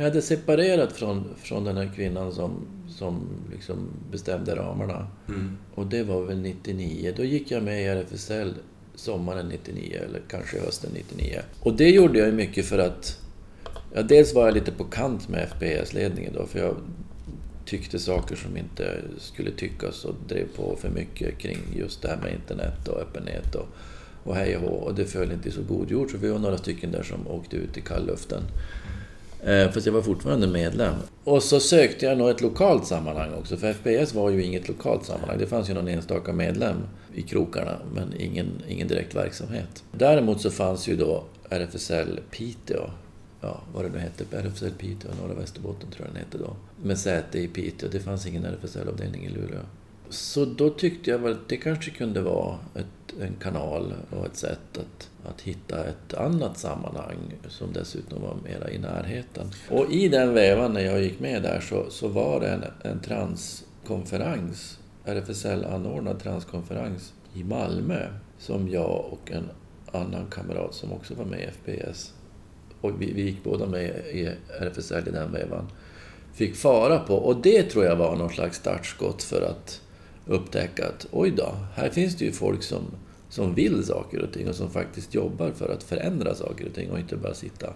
jag hade separerat från, från den här kvinnan som, som liksom bestämde ramarna. Mm. Och det var väl 99. Då gick jag med i RFSL sommaren 99, eller kanske hösten 99. Och det gjorde jag ju mycket för att... Ja, dels var jag lite på kant med FPS-ledningen då, för jag tyckte saker som inte skulle tyckas och drev på för mycket kring just det här med internet och öppenhet och, och hej och hå. Och det föll inte i så god jord, så vi var några stycken där som åkte ut i kallluften. Eh, Fast jag var fortfarande medlem. Och så sökte jag nog ett lokalt sammanhang också, för FPS var ju inget lokalt sammanhang. Det fanns ju någon enstaka medlem i krokarna, men ingen, ingen direkt verksamhet. Däremot så fanns ju då RFSL Piteå, ja vad det nu hette, RFSL Piteå, Norra Västerbotten tror jag den hette då, med säte i Piteå. Det fanns ingen RFSL-avdelning i Luleå. Så då tyckte jag väl att det kanske kunde vara ett en kanal och ett sätt att, att hitta ett annat sammanhang som dessutom var mera i närheten. Och i den vevan när jag gick med där så, så var det en, en transkonferens, RFSL anordnad transkonferens i Malmö som jag och en annan kamrat som också var med i FPS och vi, vi gick båda med i RFSL i den vevan, fick fara på. Och det tror jag var någon slags startskott för att upptäcka att oj då, här finns det ju folk som, som vill saker och ting och som faktiskt jobbar för att förändra saker och ting och inte bara sitta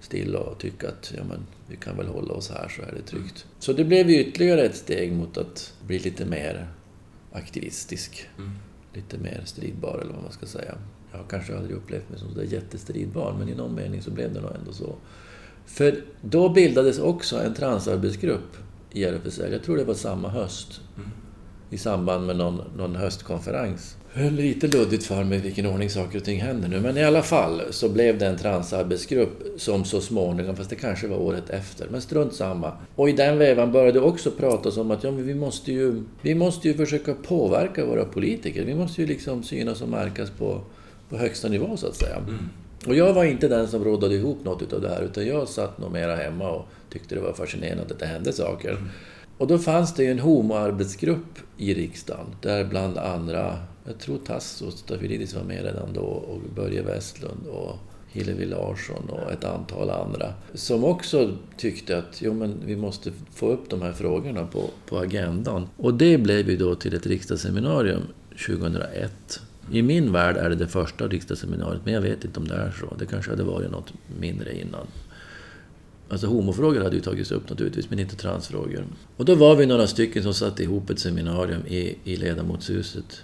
still och tycka att ja, men, vi kan väl hålla oss här så är det tryggt. Så det blev ytterligare ett steg mot att bli lite mer aktivistisk. Mm. Lite mer stridbar eller vad man ska säga. Jag har kanske aldrig upplevt mig som sådär jättestridbar, men i någon mening så blev det nog ändå så. För då bildades också en transarbetsgrupp i RFSL. Jag tror det var samma höst. Mm. I samband med någon, någon höstkonferens. Lite luddigt för mig vilken ordning saker och ting händer nu. Men i alla fall så blev det en transarbetsgrupp som så småningom, fast det kanske var året efter, men strunt samma. Och i den vevan började det också pratas om att ja, vi, måste ju, vi måste ju försöka påverka våra politiker. Vi måste ju liksom synas och märkas på på högsta nivå så att säga. Mm. Och jag var inte den som rådade ihop något av det här utan jag satt nog mera hemma och tyckte det var fascinerande att det hände saker. Mm. Och då fanns det ju en homoarbetsgrupp i riksdagen där bland andra, jag tror Tasso Stafilidis var med redan då och Börje Westlund och Hillevi Larsson och ett antal andra som också tyckte att jo, men vi måste få upp de här frågorna på, på agendan. Och det blev ju då till ett riksdagsseminarium 2001 i min värld är det det första riksdagsseminariet, men jag vet inte om det är så. Det kanske hade varit något mindre innan. Alltså homofrågor hade ju tagits upp naturligtvis, men inte transfrågor. Och då var vi några stycken som satte ihop ett seminarium i, i ledamotshuset,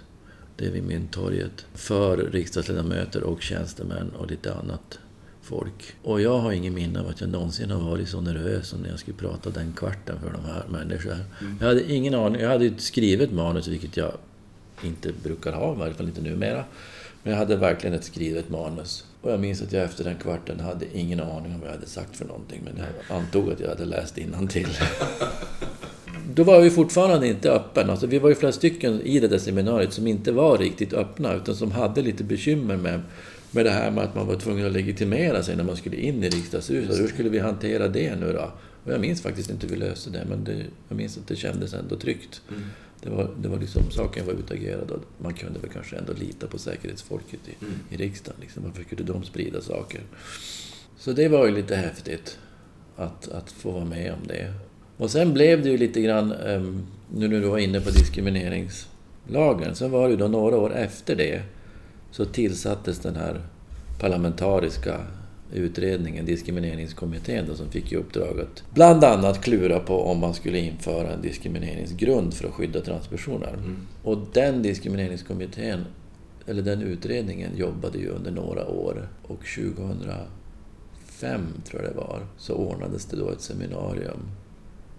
det vid Mynttorget, för riksdagsledamöter och tjänstemän och lite annat folk. Och jag har ingen minne av att jag någonsin har varit så nervös som när jag skulle prata den kvarten för de här människorna. Mm. Jag hade ingen aning. Jag hade skrivit manus, vilket jag inte brukar ha, i varje fall inte numera. Men jag hade verkligen ett skrivet manus. Och jag minns att jag efter den kvarten hade ingen aning om vad jag hade sagt för någonting. Men jag antog att jag hade läst till. <laughs> Då var vi fortfarande inte öppen. Alltså, vi var ju flera stycken i det där seminariet som inte var riktigt öppna, utan som hade lite bekymmer med, med det här med att man var tvungen att legitimera sig när man skulle in i riksdagshuset. Hur skulle vi hantera det nu då? Och jag minns faktiskt inte hur vi löste det, men det, jag minns att det kändes ändå tryggt. Mm. Det var, det var liksom, saken var utagerad och man kunde väl kanske ändå lita på säkerhetsfolket i, mm. i riksdagen. Liksom. Varför kunde de sprida saker? Så det var ju lite häftigt att, att få vara med om det. Och sen blev det ju lite grann, um, nu när du var inne på diskrimineringslagen, så var det ju då några år efter det så tillsattes den här parlamentariska utredningen, diskrimineringskommittén, då, som fick i uppdrag att bland annat klura på om man skulle införa en diskrimineringsgrund för att skydda transpersoner. Mm. Och den diskrimineringskommittén, eller den utredningen, jobbade ju under några år. Och 2005, tror jag det var, så ordnades det då ett seminarium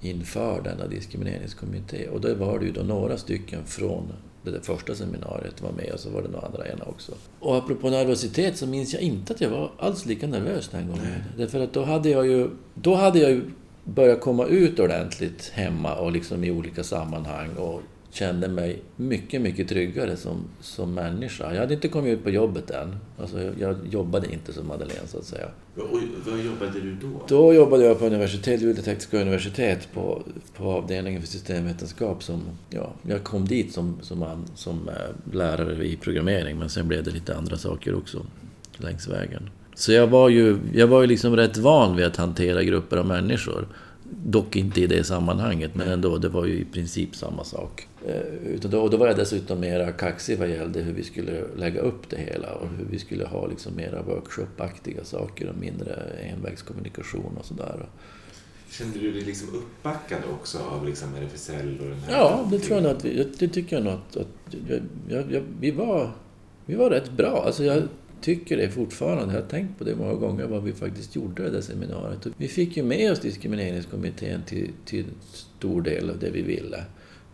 inför denna diskrimineringskommitté. Och då var det ju då några stycken från det där första seminariet var med och så var det några andra ena också. Och apropå nervositet så minns jag inte att jag var alls lika nervös den gången. Nej. Därför att då hade jag ju, då hade jag ju börjat komma ut ordentligt hemma och liksom i olika sammanhang och kände mig mycket, mycket tryggare som, som människa. Jag hade inte kommit ut på jobbet än. Alltså, jag, jag jobbade inte som Madeleine, så att säga. Och vad jobbade du då? Då jobbade jag på universitet, Luleå tekniska universitet, på, på avdelningen för systemvetenskap. Som, ja, jag kom dit som, som, som äh, lärare i programmering, men sen blev det lite andra saker också längs vägen. Så jag var ju, jag var ju liksom rätt van vid att hantera grupper av människor. Dock inte i det sammanhanget, men ändå, det var ju i princip samma sak. Eh, utan då, då var jag dessutom mera kaxig vad gällde hur vi skulle lägga upp det hela och hur vi skulle ha liksom mera workshopaktiga saker och mindre envägskommunikation och sådär. Kände du dig liksom uppbackad också av liksom RFSL och den här... Ja, det tror jag att vi, det tycker jag nog att, att jag, jag, vi, var, vi var rätt bra. Alltså jag tycker det fortfarande. Jag har tänkt på det många gånger, vad vi faktiskt gjorde i det seminariet. Vi fick ju med oss diskrimineringskommittén till, till stor del av det vi ville.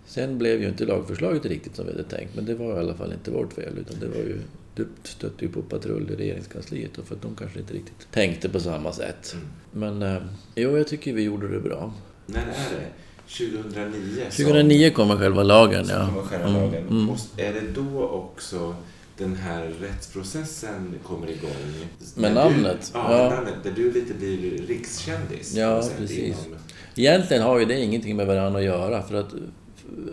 Sen blev ju inte lagförslaget riktigt som vi hade tänkt, men det var i alla fall inte vårt fel. Utan det var ju, det stötte ju på patrull i regeringskansliet för att de kanske inte riktigt tänkte på samma sätt. Mm. Men eh, jo, jag tycker vi gjorde det bra. När är det? 2009? 2009 kommer själva lagen, ja. Kommer själva lagen. Mm. Mm. är det då också den här rättsprocessen kommer igång. Med namnet? Du, ja, ja. namnet. Där du lite blir rikskändis. Ja, precis. Inom... Egentligen har ju det ingenting med varandra att göra. För att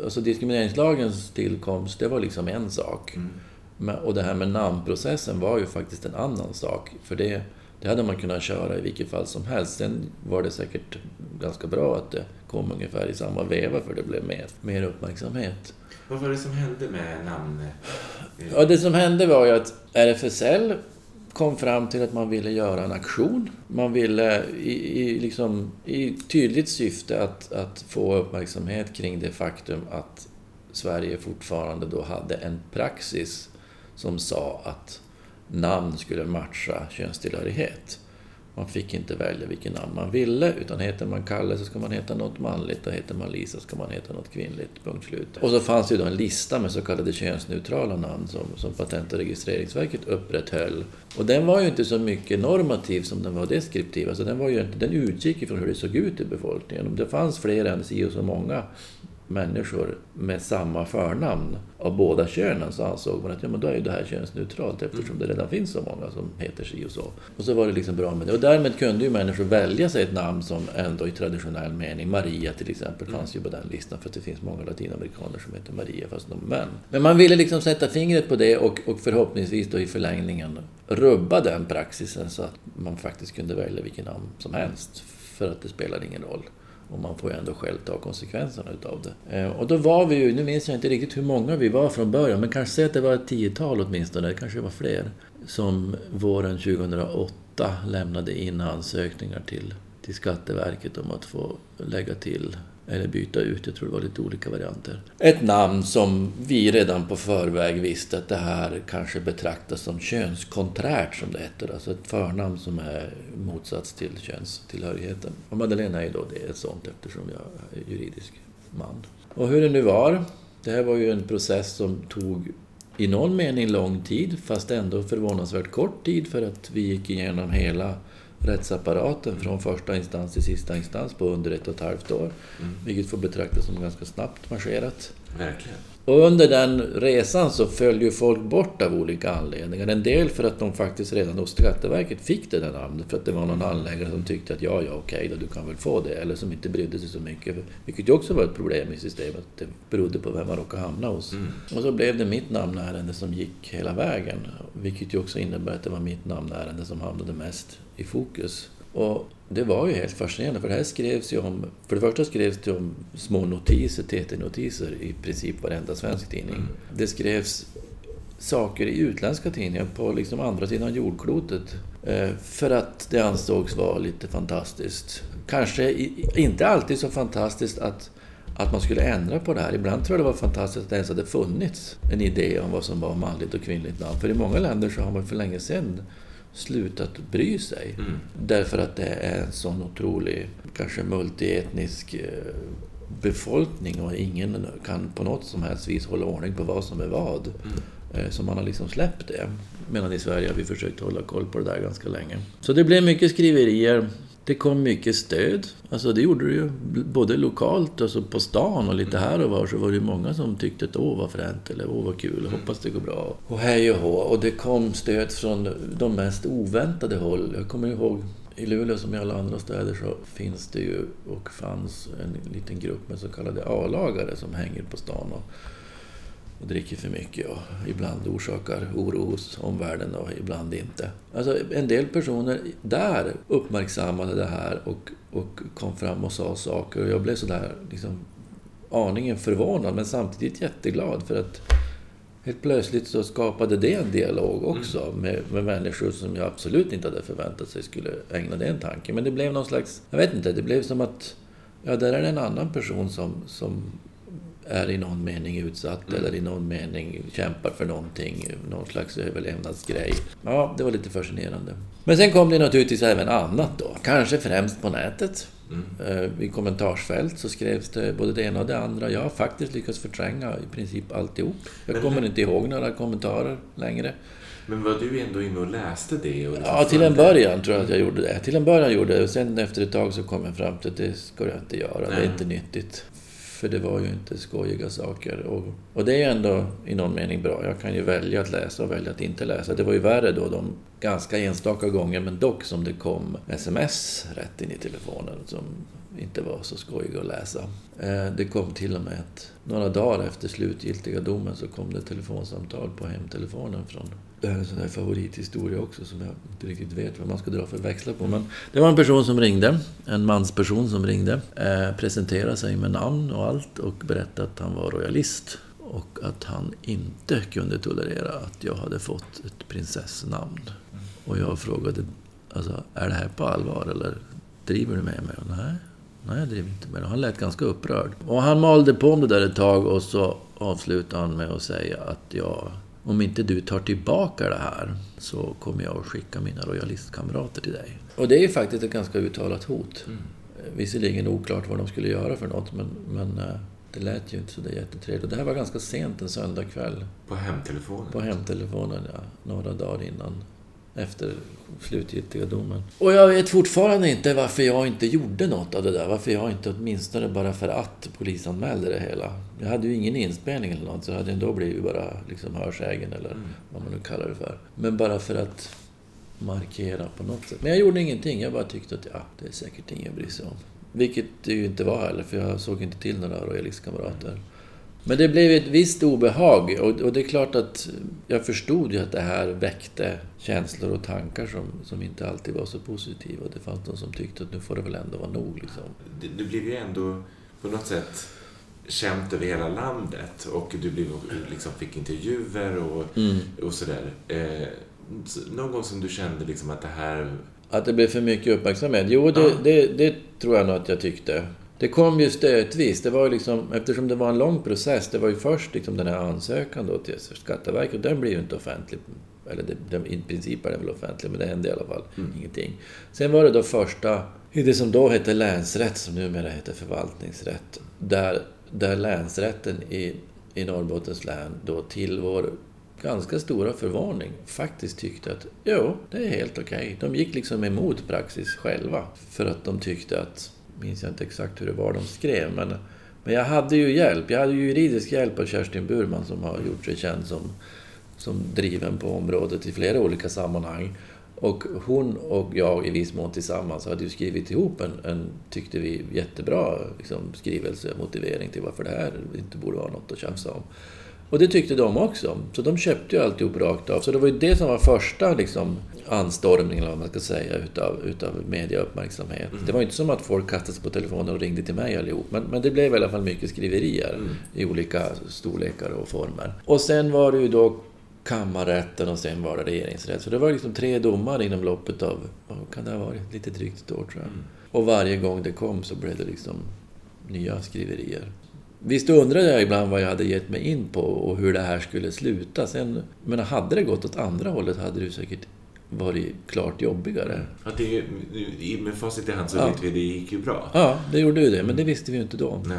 alltså diskrimineringslagens tillkomst, det var liksom en sak. Mm. Och det här med namnprocessen var ju faktiskt en annan sak. För det, det hade man kunnat köra i vilket fall som helst. Sen var det säkert ganska bra att det kom ungefär i samma veva för det blev mer, mer uppmärksamhet. Vad var det som hände med namn? Ja, det som hände var ju att RFSL kom fram till att man ville göra en aktion. Man ville i, i, liksom, i tydligt syfte att, att få uppmärksamhet kring det faktum att Sverige fortfarande då hade en praxis som sa att namn skulle matcha könstillhörighet. Man fick inte välja vilken namn man ville, utan heter man Kalle så ska man heta något manligt och heter man Lisa ska man heta något kvinnligt. Punkt slut. Och så fanns det ju då en lista med så kallade könsneutrala namn som, som Patent och registreringsverket upprätthöll. Och den var ju inte så mycket normativ som den var deskriptiv. Alltså den, var ju, den utgick ifrån hur det såg ut i befolkningen. Om det fanns fler än si och så många människor med samma förnamn av båda könen så ansåg man att ja, men då är det här könsneutralt eftersom det redan finns så många som heter si och så. Och så var det liksom bra med det. Och därmed kunde ju människor välja sig ett namn som ändå i traditionell mening, Maria till exempel, fanns ju på den listan för att det finns många latinamerikaner som heter Maria fast de är män. Men man ville liksom sätta fingret på det och, och förhoppningsvis då i förlängningen rubba den praxisen så att man faktiskt kunde välja vilken namn som helst för att det spelar ingen roll. Och man får ju ändå själv ta konsekvenserna utav det. Eh, och då var vi ju, nu minns jag inte riktigt hur många vi var från början, men kanske säg att det var ett tiotal åtminstone, det kanske var fler, som våren 2008 lämnade in ansökningar till, till Skatteverket om att få lägga till eller byta ut, jag tror det var lite olika varianter. Ett namn som vi redan på förväg visste att det här kanske betraktas som könskonträrt som det heter, alltså ett förnamn som är motsats till könstillhörigheten. Och Madeleine är ju då det, ett sånt eftersom jag är juridisk man. Och hur det nu var, det här var ju en process som tog i någon mening lång tid, fast ändå förvånansvärt kort tid för att vi gick igenom hela rättsapparaten från första instans till sista instans på under ett och ett halvt år. Mm. Vilket får betraktas som ganska snabbt marscherat. Verkligen. Och under den resan så föll ju folk bort av olika anledningar. En del för att de faktiskt redan hos Skatteverket fick det där namnet. För att det var någon handläggare som tyckte att ja, ja, okej då, du kan väl få det. Eller som inte brydde sig så mycket. Vilket ju också var ett problem i systemet. Det berodde på vem man råkade hamna hos. Mm. Och så blev det mitt namnärende som gick hela vägen. Vilket ju också innebär att det var mitt namnärende som hamnade mest i fokus. Och det var ju helt fascinerande, för det här skrevs ju om... För det första skrevs det om små notiser, TT-notiser, i princip varenda svensk tidning. Mm. Det skrevs saker i utländska tidningar på liksom andra sidan jordklotet. Eh, för att det ansågs vara lite fantastiskt. Kanske inte alltid så fantastiskt att, att man skulle ändra på det här. Ibland tror jag det var fantastiskt att det ens hade funnits en idé om vad som var manligt och kvinnligt namn. För i många länder så har man för länge sedan slutat bry sig. Mm. Därför att det är en sån otrolig, kanske multietnisk eh, befolkning och ingen kan på något som helst vis hålla ordning på vad som är vad. Mm. Eh, så man har liksom släppt det. Medan i Sverige har vi försökt hålla koll på det där ganska länge. Så det blev mycket skriverier. Det kom mycket stöd. Alltså det gjorde det ju både lokalt, alltså på stan och lite här och var så var det många som tyckte att åh vad fränt eller åh vad kul, hoppas det går bra. Och hej och hå. Och det kom stöd från de mest oväntade håll. Jag kommer ihåg i Luleå som i alla andra städer så finns det ju och fanns en liten grupp med så kallade A-lagare som hänger på stan och och dricker för mycket och ibland orsakar oro hos omvärlden och ibland inte. Alltså en del personer där uppmärksammade det här och, och kom fram och sa saker och jag blev sådär liksom aningen förvånad men samtidigt jätteglad för att helt plötsligt så skapade det en dialog också mm. med, med människor som jag absolut inte hade förväntat sig skulle ägna det en tanke. Men det blev någon slags, jag vet inte, det blev som att ja, där är det en annan person som, som är i någon mening utsatt mm. eller i någon mening kämpar för någonting, någon slags överlevnadsgrej. Ja, det var lite fascinerande. Men sen kom det naturligtvis även annat då. Kanske främst på nätet. Mm. Eh, I kommentarsfält så skrevs det både det ena och det andra. Jag har faktiskt lyckats förtränga i princip alltihop. Jag kommer inte ihåg några kommentarer längre. Men var du ändå inne och läste det? Och ja, till en början tror jag att jag gjorde det. Till en början gjorde jag det. Och sen efter ett tag så kom jag fram till att det ska jag inte göra. Nej. Det är inte nyttigt. För det var ju inte skojiga saker. Och, och det är ju ändå i någon mening bra. Jag kan ju välja att läsa och välja att inte läsa. Det var ju värre då de ganska enstaka gånger, men dock som det kom sms rätt in i telefonen som inte var så skojiga att läsa. Eh, det kom till och med att några dagar efter slutgiltiga domen så kom det telefonsamtal på hemtelefonen från det här är en sån där favorithistoria också som jag inte riktigt vet vad man ska dra för växlar på. Men det var en person som ringde, en mansperson som ringde, eh, presenterade sig med namn och allt och berättade att han var royalist. Och att han inte kunde tolerera att jag hade fått ett prinsessnamn. Och jag frågade, alltså, är det här på allvar eller driver du med mig? Och, nej, nej jag driver inte med det. Han lät ganska upprörd. Och han malde på om det där ett tag och så avslutade han med att säga att jag om inte du tar tillbaka det här så kommer jag att skicka mina royalistkamrater till dig. Och det är faktiskt ett ganska uttalat hot. Mm. Visserligen oklart vad de skulle göra för något, men, men eh, det lät ju inte så det jättetrevligt. Det här var ganska sent en söndagkväll. På hemtelefonen? På hemtelefonen, ja. Några dagar innan efter slutgiltiga domen. Och jag vet fortfarande inte varför jag inte gjorde något av det där. Varför jag inte åtminstone bara för att polisanmälde det hela. Jag hade ju ingen inspelning eller något, så hade ändå blivit bara liksom hörsägen eller mm. vad man nu kallar det för. Men bara för att markera på något sätt. Men jag gjorde ingenting. Jag bara tyckte att ja, det är säkert ingen att bry sig om. Vilket det ju inte var heller, för jag såg inte till några royalistkamrater. Men det blev ett visst obehag och, och, det är klart att jag förstod ju att det här väckte känslor och tankar som, som inte alltid var så positiva. Det fanns de som tyckte att nu får det väl ändå vara nog. Liksom. Det, det blev ju ändå på något sätt känt över hela landet och du blev, liksom, fick intervjuer och, mm. och sådär. Eh, någon gång som du kände liksom att det här... Att det blev för mycket uppmärksamhet? Jo, det, ja. det, det tror jag nog att jag tyckte. Det kom ju stötvis. Det var liksom, eftersom det var en lång process. Det var ju först liksom den här ansökan då till Skatteverket och den blir ju inte offentlig. Eller det, den, i princip är den väl offentlig, men det hände i alla fall mm. ingenting. Sen var det då första i det som då hette länsrätt, som numera heter förvaltningsrätt. Där, där länsrätten i, i Norrbottens län då till vår ganska stora förvåning faktiskt tyckte att jo, det är helt okej. Okay. De gick liksom emot praxis själva. För att de tyckte att minns jag inte exakt hur det var de skrev, men, men jag hade ju hjälp. Jag hade ju juridisk hjälp av Kerstin Burman som har gjort sig känd som, som driven på området i flera olika sammanhang. Och hon och jag i viss mån tillsammans hade ju skrivit ihop en, en tyckte vi, jättebra liksom, skrivelse, motivering till varför det här inte borde vara något att tjafsa om. Och det tyckte de också. Så de köpte ju alltihop rakt av. Så det var ju det som var första liksom, anstormningen, eller vad man ska säga, utav, utav mediauppmärksamhet. Mm. Det var inte som att folk kastade sig på telefonen och ringde till mig allihop. Men, men det blev i alla fall mycket skriverier mm. i olika storlekar och former. Och sen var det ju då kammarrätten och sen var det regeringsrätt. Så det var liksom tre domar inom loppet av, vad kan det ha varit, lite drygt ett år tror jag. Mm. Och varje gång det kom så blev det liksom nya skriverier. Visst undrade jag ibland vad jag hade gett mig in på och hur det här skulle sluta. Sen, men hade det gått åt andra hållet hade det säkert varit klart jobbigare. Ja, det, med facit i hand så ja. vet vi att det gick ju bra. Ja, det gjorde ju det, men det visste vi ju inte då. Nej.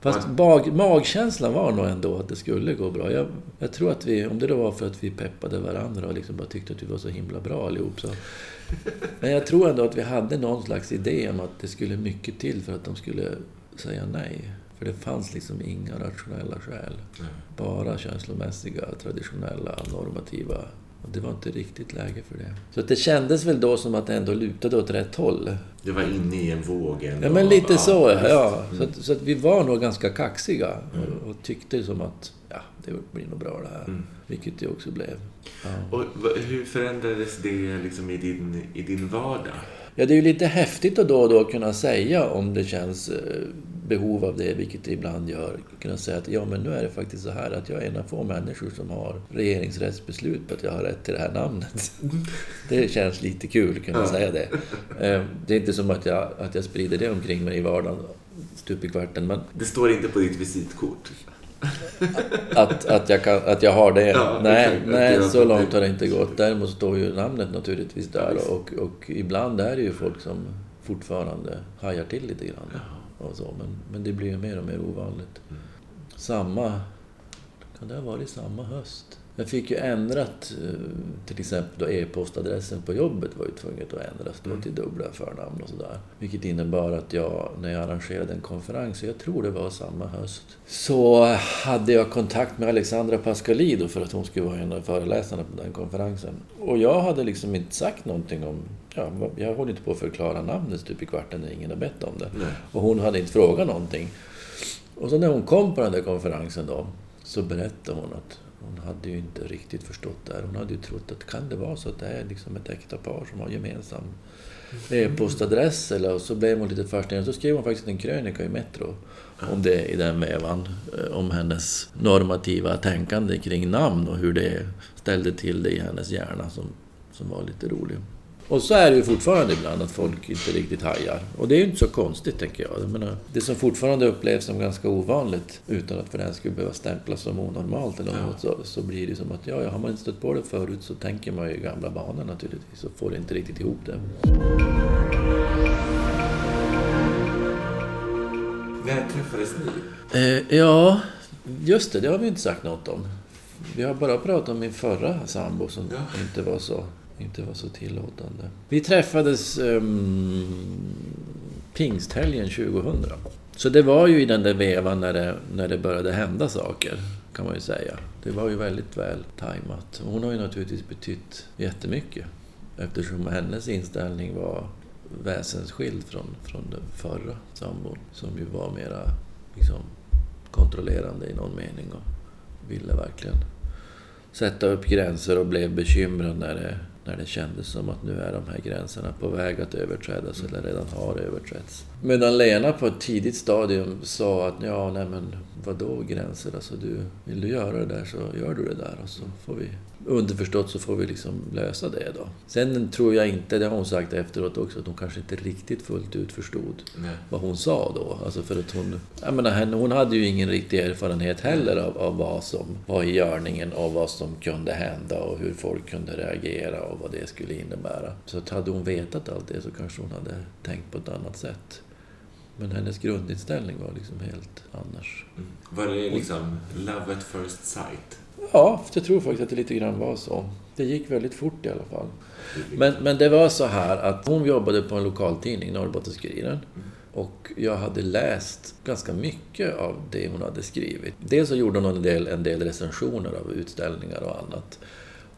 Fast mag, magkänslan var nog ändå att det skulle gå bra. Jag, jag, tror att vi, om det då var för att vi peppade varandra och liksom bara tyckte att vi var så himla bra allihop. Så. <laughs> Men jag tror ändå att vi hade någon slags idé om att det skulle mycket till för att de skulle säga nej. För det fanns liksom inga rationella skäl. Nej. Bara känslomässiga, traditionella, normativa. Och det var inte riktigt läge för det. Så det kändes väl då som att det ändå lutade åt rätt håll. Det var inne i en våg ändå. Ja, men lite så. Ja. Mm. Så, att, så att vi var nog ganska kaxiga mm. och, och, tyckte som att ja, det blir nog bra det här. Mm. Vilket det också blev. Ja. Och hur förändrades det liksom i, din, i din vardag? Ja, det är ju lite häftigt att då och då kunna säga om det känns eh, behov av det, vilket det ibland gör. Kunna säga att ja, men nu är det faktiskt så här att jag är en av få människor som har regeringsrättsbeslut på att jag har rätt till det här namnet. Det känns lite kul att kunna ja. säga det. Eh, det är inte som att jag, att jag sprider det omkring mig i vardagen stup i kvarten. Men... Det står inte på ditt visitkort? att, att, jag kan, att jag har det. Ja, nej, nej så långt har det inte gått. Däremot står ju namnet naturligtvis där. Och, och ibland är det ju folk som fortfarande hajar till lite grann. Och så, men, men det blir ju mer och mer ovanligt. Mm. Samma... Kan det ha varit samma höst? Jag fick ju ändrat, eh, till exempel då e-postadressen på jobbet var ju tvunget att ändras då Mm. till dubbla förnamn och sådär. Vilket innebar att jag, när jag arrangerade en konferens, jag tror det var samma höst, så hade jag kontakt med Alexandra Pascalidou för att hon skulle vara en av föreläsarna på den konferensen. Och jag hade liksom inte sagt någonting om, ja, jag höll inte på att förklara namnet stup i kvarten när ingen hade bett om det. Nej. Och hon hade inte frågat någonting. Och så när hon kom på den där konferensen då, så berättade hon att hon hade ju inte riktigt förstått det här. Hon hade ju trott att kan det vara så att det är liksom ett äkta par som har gemensam e-postadress? Eller, och så blev hon lite fascinerad. Så skrev hon faktiskt en krönika i Metro om det i den vevan. eh, Om hennes normativa tänkande kring namn och hur det ställde till det i hennes hjärna som, som var lite rolig. Och så är det ju fortfarande ibland att folk inte riktigt hajar. Och det är ju inte så konstigt, tänker jag. jag menar, det som fortfarande upplevs som ganska ovanligt, utan att för den skulle behöva stämplas som onormalt eller Ja. något, så, så blir det som att ja, ja, har man inte stött på det förut så tänker man ju i gamla banor naturligtvis och får inte riktigt ihop det. När träffades ni? Eh, ja, just det, det har vi inte sagt något om. Vi har bara pratat om min förra sambo som Ja. inte, var så, inte var så tillåtande. Vi träffades um, pingsthelgen 2000. Så det var ju i den där vevan när det, när det började hända saker, kan man ju säga. Det var ju väldigt väl tajmat. Hon har ju naturligtvis betytt jättemycket eftersom hennes inställning var väsensskild från, från den förra sambon som ju var mera liksom, kontrollerande i någon mening och ville verkligen sätta upp gränser och blev bekymrad när det, när det kändes som att nu är de här gränserna på väg att överträdas eller redan har överträtts. Medan Lena på ett tidigt stadium sa att ja, nej men vadå gränser? Alltså du, vill du göra det där så gör du det där och så får vi underförstått så får vi liksom lösa det då. Sen tror jag inte, det har hon sagt efteråt också, att hon kanske inte riktigt fullt ut förstod Nej. vad hon sa då. Alltså för att hon, jag menar, hon hade ju ingen riktig erfarenhet heller av, av vad som var i görningen och vad som kunde hända och hur folk kunde reagera och vad det skulle innebära. Så att hade hon vetat allt det så kanske hon hade tänkt på ett annat sätt. Men hennes grundinställning var liksom helt annars. Mm. Var det liksom love at first sight? Ja, jag tror faktiskt att det lite grann var så. Det gick väldigt fort i alla fall. Men, men det var så här att hon jobbade på en lokaltidning, Norrbottens-Kuriren. Och jag hade läst ganska mycket av det hon hade skrivit. Dels så gjorde hon en del, en del recensioner av utställningar och annat.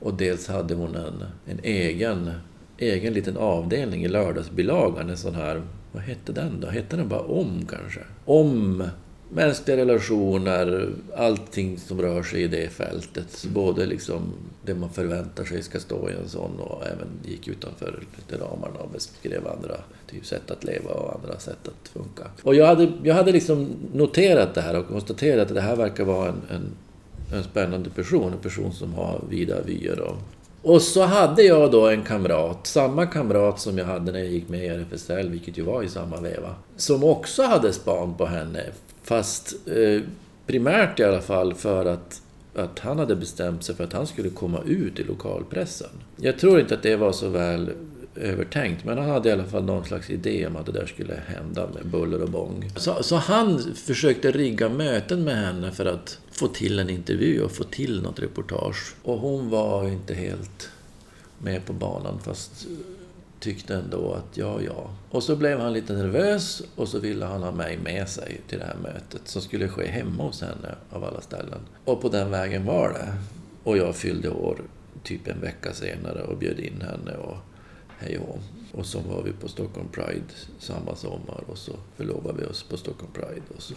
Och dels hade hon en, en egen, egen liten avdelning i lördagsbilagan. En sån här, vad hette den då? Hette den bara Om kanske? Om mänskliga relationer, allting som rör sig i det fältet. Så Både liksom det man förväntar sig ska stå i en sån och även gick utanför lite ramarna och beskrev andra typ, sätt att leva och andra sätt att funka. Och jag hade, jag hade liksom noterat det här och konstaterat att det här verkar vara en, en, en spännande person, en person som har vida vyer. Och, och så hade jag då en kamrat, samma kamrat som jag hade när jag gick med i RFSL, vilket ju var i samma veva, som också hade span på henne. Fast eh, primärt i alla fall för att, att han hade bestämt sig för att han skulle komma ut i lokalpressen. Jag tror inte att det var så väl övertänkt, men han hade i alla fall någon slags idé om att det där skulle hända med buller och bång. Så, så han försökte rigga möten med henne för att få till en intervju och få till något reportage. Och hon var inte helt med på banan, fast tyckte ändå att ja, ja. Och så blev han lite nervös och så ville han ha mig med sig till det här mötet som skulle ske hemma hos henne av alla ställen. Och på den vägen var det. Och jag fyllde år typ en vecka senare och bjöd in henne och hej och. Och så var vi på Stockholm Pride samma sommar och så förlovade vi oss på Stockholm Pride och så,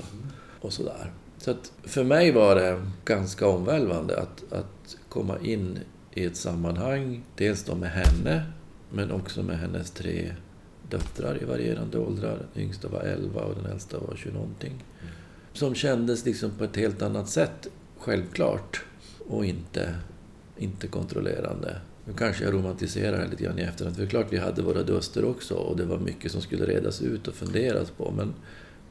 och så där. Så att för mig var det ganska omvälvande att, att komma in i ett sammanhang, dels då med henne, men också med hennes tre döttrar i varierande åldrar. Den yngsta var 11 och den äldsta var 20 någonting. Som kändes liksom på ett helt annat sätt, självklart, och inte, inte kontrollerande. Nu kanske jag romantiserar det lite grann i efterhand, för det är klart vi hade våra duster också och det var mycket som skulle redas ut och funderas på. Men,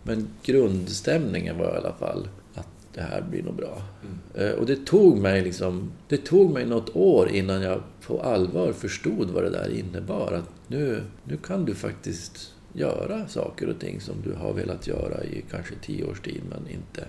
men grundstämningen var i alla fall att det här blir nog bra. Eh, Och det tog mig liksom, det tog mig något år innan jag på allvar förstod vad det där innebar. Att nu, nu kan du faktiskt göra saker och ting som du har velat göra i kanske tio års tid men inte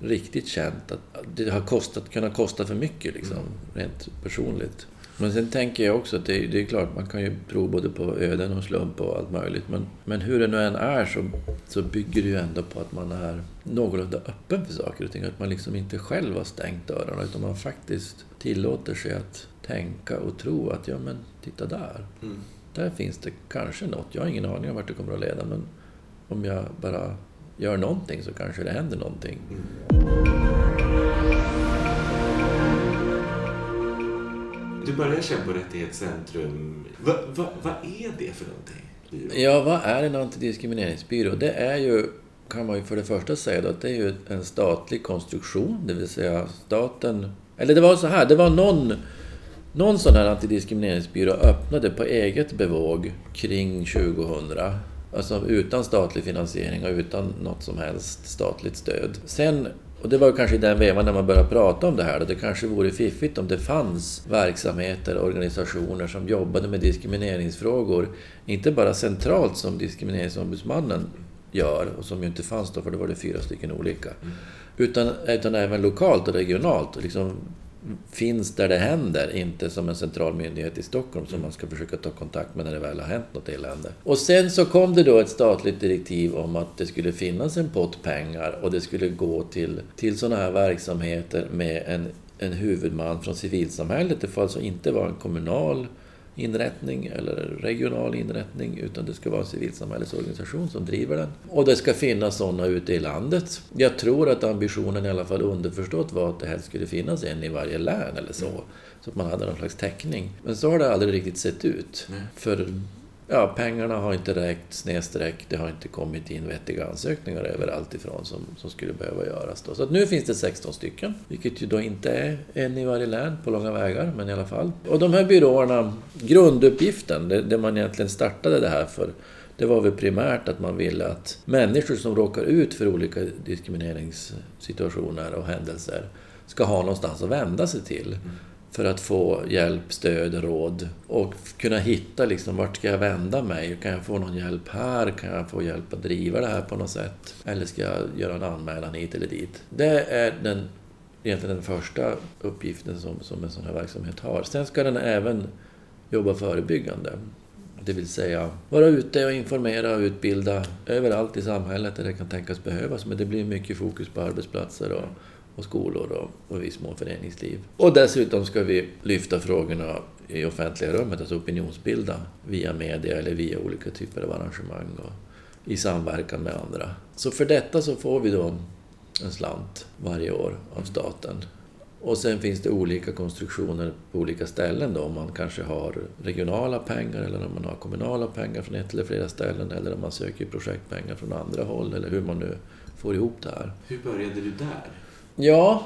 riktigt känt att det har kostat, kunnat kosta för mycket liksom, rent personligt. Men sen tänker jag också att det, det är klart, man kan ju tro både på öden och slump och allt möjligt. Men, men hur det nu än är så, så bygger det ju ändå på att man är någorlunda öppen för saker och ting. Att man liksom inte själv har stängt dörrarna utan man faktiskt tillåter sig att tänka och tro att ja men titta där. Mm. Där finns det kanske något. Jag har ingen aning om vart det kommer att leda men om jag bara gör någonting så kanske det händer någonting. Du började kämpa på Rättighetscentrum. Va, va, vad är det för någonting? Ja, vad är en antidiskrimineringsbyrå? Det är ju, kan man ju för det första säga då, att det är ju en statlig konstruktion, det vill säga staten... Eller det var så här, det var någon, någon sån här antidiskrimineringsbyrå öppnade på eget bevåg kring 2000. Alltså utan statlig finansiering och utan något som helst statligt stöd. Sen och det var kanske i den vevan när man började prata om det här. Då det kanske vore fiffigt om det fanns verksamheter, organisationer som jobbade med diskrimineringsfrågor. Inte bara centralt som Diskrimineringsombudsmannen gör, och som ju inte fanns då för då var det fyra stycken olika. Utan, utan även lokalt och regionalt. Liksom finns där det händer, inte som en central myndighet i Stockholm som man ska försöka ta kontakt med när det väl har hänt något elände. Och sen så kom det då ett statligt direktiv om att det skulle finnas en pott pengar och det skulle gå till, till sådana här verksamheter med en, en huvudman från civilsamhället. Det får alltså inte vara en kommunal inrättning eller regional inrättning utan det ska vara en civilsamhällesorganisation som driver den. Och det ska finnas sådana ute i landet. Jag tror att ambitionen i alla fall underförstått var att det helst skulle finnas en i varje län eller så. Så att man hade någon slags täckning. Men så har det aldrig riktigt sett ut. För ja, pengarna har inte räckt, snedstreck, det har inte kommit in vettiga ansökningar överallt ifrån som, som skulle behöva göras. Då. Så att nu finns det 16 stycken, vilket ju då inte är en i varje län på långa vägar, men i alla fall. Och de här byråerna, grunduppgiften, det, det man egentligen startade det här för, det var väl primärt att man ville att människor som råkar ut för olika diskrimineringssituationer och händelser ska ha någonstans att vända sig till för att få hjälp, stöd, råd och kunna hitta liksom vart ska jag vända mig? Kan jag få någon hjälp här? Kan jag få hjälp att driva det här på något sätt? Eller ska jag göra en anmälan hit eller dit? Det är den, egentligen den första uppgiften som, som en sån här verksamhet har. Sen ska den även jobba förebyggande. Det vill säga vara ute och informera och utbilda överallt i samhället där det kan tänkas behövas. Men det blir mycket fokus på arbetsplatser och och skolor och, och viss mån föreningsliv. Och dessutom ska vi lyfta frågorna i offentliga rummet, alltså opinionsbilda via media eller via olika typer av arrangemang och i samverkan med andra. Så för detta så får vi då en slant varje år av staten. Och sen finns det olika konstruktioner på olika ställen då. Om man kanske har regionala pengar eller om man har kommunala pengar från ett eller flera ställen eller om man söker projektpengar från andra håll eller hur man nu får ihop det här. Hur började du där? Ja,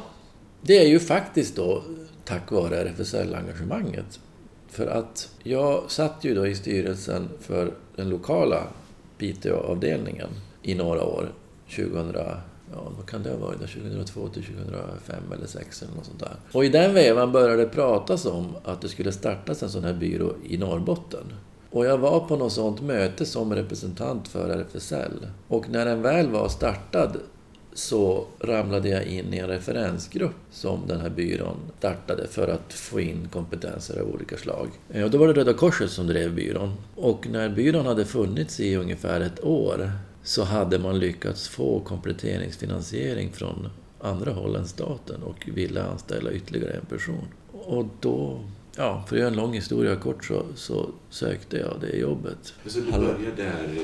det är ju faktiskt då tack vare RFSL-engagemanget. För att jag satt ju då i styrelsen för den lokala Piteå-avdelningen i några år. 2000, ja vad kan det ha varit? 2002 till 2005 eller 2006 eller något sånt där. Och i den vevan började det pratas om att det skulle startas en sån här byrå i Norrbotten. Och jag var på något sånt möte som representant för RFSL. Och när den väl var startad så ramlade jag in i en referensgrupp som den här byrån startade för att få in kompetenser av olika slag. Eh, och då var det Röda Korset som drev byrån. Och när byrån hade funnits i ungefär ett år så hade man lyckats få kompletteringsfinansiering från andra håll än staten och ville anställa ytterligare en person. Och då, ja, för att göra en lång historia kort så, så sökte jag det jobbet. Så du började där,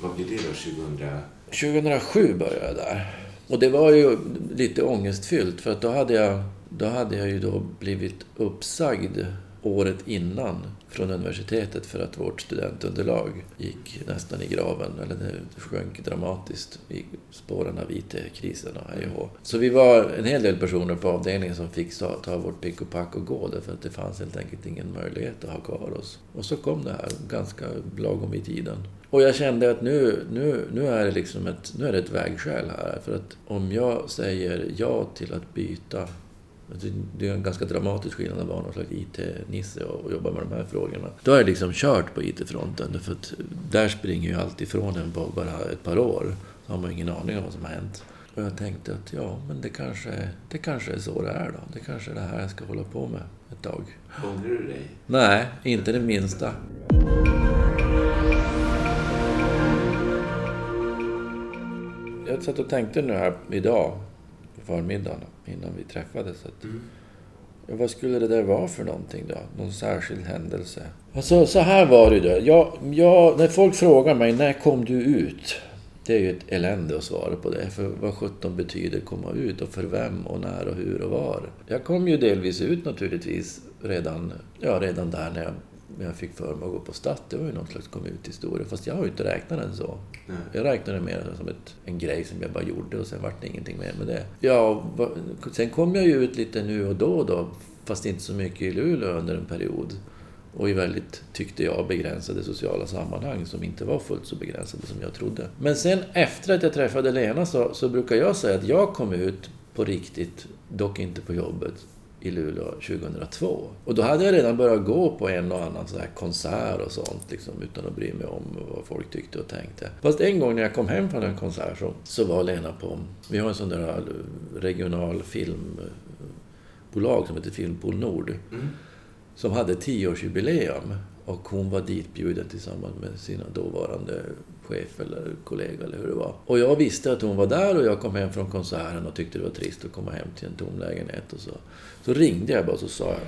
vad blir det då, 2000? 2007 började jag där. Och det var ju lite ångestfyllt för att då hade jag, då hade jag ju då blivit uppsagd året innan från universitetet för att vårt studentunderlag gick nästan i graven, eller det sjönk dramatiskt i spåren av IT-krisen och hej Så vi var en hel del personer på avdelningen som fick ta vårt pick och pack och gå därför att det fanns helt enkelt ingen möjlighet att ha kvar oss. Och så kom det här ganska lagom i tiden. Och jag kände att nu, nu, nu, är det liksom ett, nu är det ett vägskäl här. För att om jag säger ja till att byta det är en ganska dramatisk skillnad att vara någon slags IT-nisse och jobba med de här frågorna. Då är det liksom kört på IT-fronten. För att där springer ju allt ifrån en på bara ett par år. Så har man ingen aning om vad som har hänt. Och jag tänkte att ja, men det kanske, det kanske är så det är då. Det kanske är det här jag ska hålla på med ett tag. Ångrar du dig? Nej, inte det minsta. Jag satt och tänkte nu här idag, på förmiddagen, innan vi träffades. Att, Mm. ja, vad skulle det där vara för någonting då? Någon särskild händelse? Alltså, så här var det då. Jag, jag, när folk frågar mig, när kom du ut? Det är ju ett elände att svara på det. För vad sjutton betyder komma ut? Och för vem? Och när? Och hur? Och var? Jag kom ju delvis ut naturligtvis redan, ja, redan där när jag, jag fick för mig att gå på stat. Det var ju någon slags kom ut-historia. Fast jag har ju inte räknat den så. Nej. Jag räknade mer som ett, en grej som jag bara gjorde och sen vart det ingenting mer med det. Ja, sen kom jag ju ut lite nu och då då. Fast inte så mycket i Luleå under en period. Och i väldigt, tyckte jag, begränsade sociala sammanhang som inte var fullt så begränsade som jag trodde. Men sen efter att jag träffade Lena så, så brukar jag säga att jag kom ut på riktigt, dock inte på jobbet, i Luleå 2002. Och då hade jag redan börjat gå på en och annan så här konsert och sånt, liksom, utan att bry mig om vad folk tyckte och tänkte. Fast en gång när jag kom hem från en konsert så, så var Lena på... Vi har en sån där regional filmbolag som heter Filmpool Nord Mm. som hade tioårsjubileum. Och hon var ditbjuden tillsammans med sina dåvarande chef eller kollega eller hur det var. Och jag visste att hon var där och jag kom hem från konserten och tyckte det var trist att komma hem till en tom lägenhet och så. Så ringde jag bara och så sa jag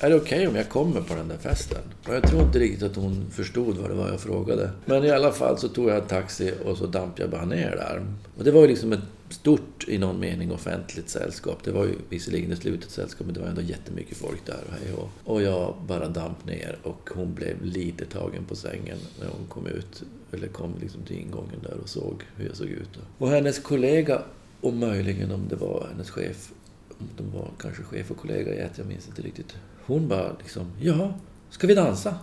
är det okej om jag kommer på den där festen? Och jag tror inte riktigt att hon förstod vad det var jag frågade. Men i alla fall så tog jag en taxi och så damp jag bara ner där. Och det var ju liksom ett stort, i någon mening, offentligt sällskap. Det var ju visserligen ett slutet sällskap, men det var ändå jättemycket folk där och hej och. och jag bara damp ner och hon blev lite tagen på sängen när hon kom ut, eller kom liksom till ingången där och såg hur jag såg ut. Och hennes kollega, och möjligen om det var hennes chef, om de var kanske chef och kollega i ett, jag minns inte riktigt. Hon bara liksom, ja, ska vi dansa?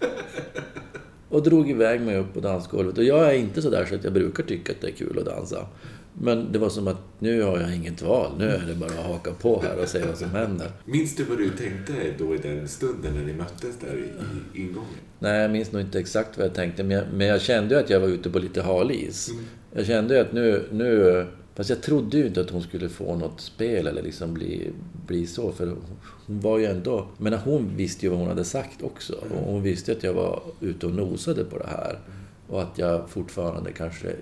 <laughs> Och drog iväg mig upp på dansgolvet. Och jag är inte så där så att jag brukar tycka att det är kul att dansa. Men det var som att nu har jag inget val. Nu är det bara att haka på här och se vad som händer. Minns du vad du tänkte då i den stunden när ni möttes där i, i ingången? Nej, jag minns nog inte exakt vad jag tänkte. Men jag, men jag kände ju att jag var ute på lite hal is. Mm. Jag kände ju att nu, nu... Fast jag trodde ju inte att hon skulle få något spel eller liksom bli, bli så. För hon var ju ändå... Men hon visste ju vad hon hade sagt också. Och hon visste att jag var ute och nosade på det här. Och att jag fortfarande kanske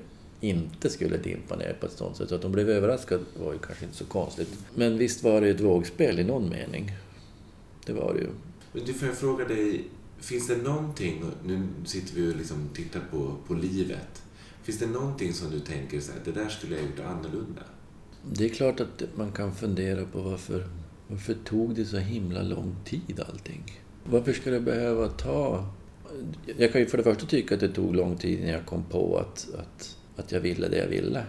inte skulle dimpa ner på ett sånt sätt. Så att hon blev överraskad var ju kanske inte så konstigt. Men visst var det ett vågspel i någon mening. Det var det ju. Men du, får jag fråga dig, finns det någonting, nu sitter vi och liksom tittar på, på livet. Finns det någonting som du tänker så här, det där skulle jag gjort annorlunda? Det är klart att man kan fundera på varför, varför tog det så himla lång tid allting? Varför ska det behöva ta... Jag kan ju för det första tycka att det tog lång tid innan jag kom på att, att, att jag ville det jag ville.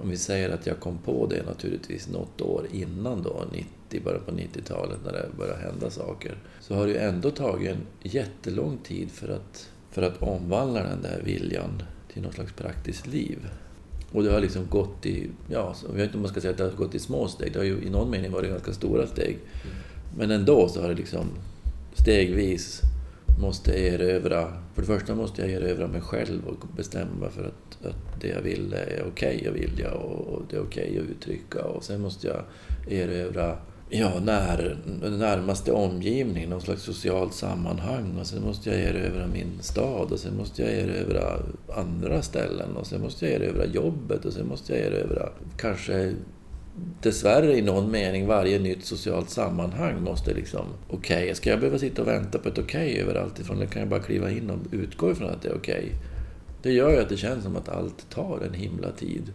Om vi säger att jag kom på det naturligtvis något år innan då, 90, bara på 90-talet när det började hända saker. Så har det ju ändå tagit en jättelång tid för att, för att omvandla den där viljan till något slags praktiskt liv. Och det har liksom gått i, ja, jag vet inte om man ska säga att det har gått i små steg. Det har ju i någon mening varit ganska stora steg. Men ändå så har det liksom stegvis måste erövra... För det första måste jag erövra mig själv och bestämma för att, att det jag vill är okej att vilja och, och det är okej att uttrycka. Och sen måste jag erövra ja, när, närmaste omgivning, någon slags socialt sammanhang. Och sen måste jag erövra min stad och sen måste jag erövra andra ställen och sen måste jag erövra jobbet och sen måste jag erövra kanske dessvärre i någon mening varje nytt socialt sammanhang måste liksom okej, ska jag behöva sitta och vänta på ett okej överallt ifrån? Eller kan jag bara kliva in och utgå ifrån att det är okej? Det gör ju att det känns som att allt tar en himla tid.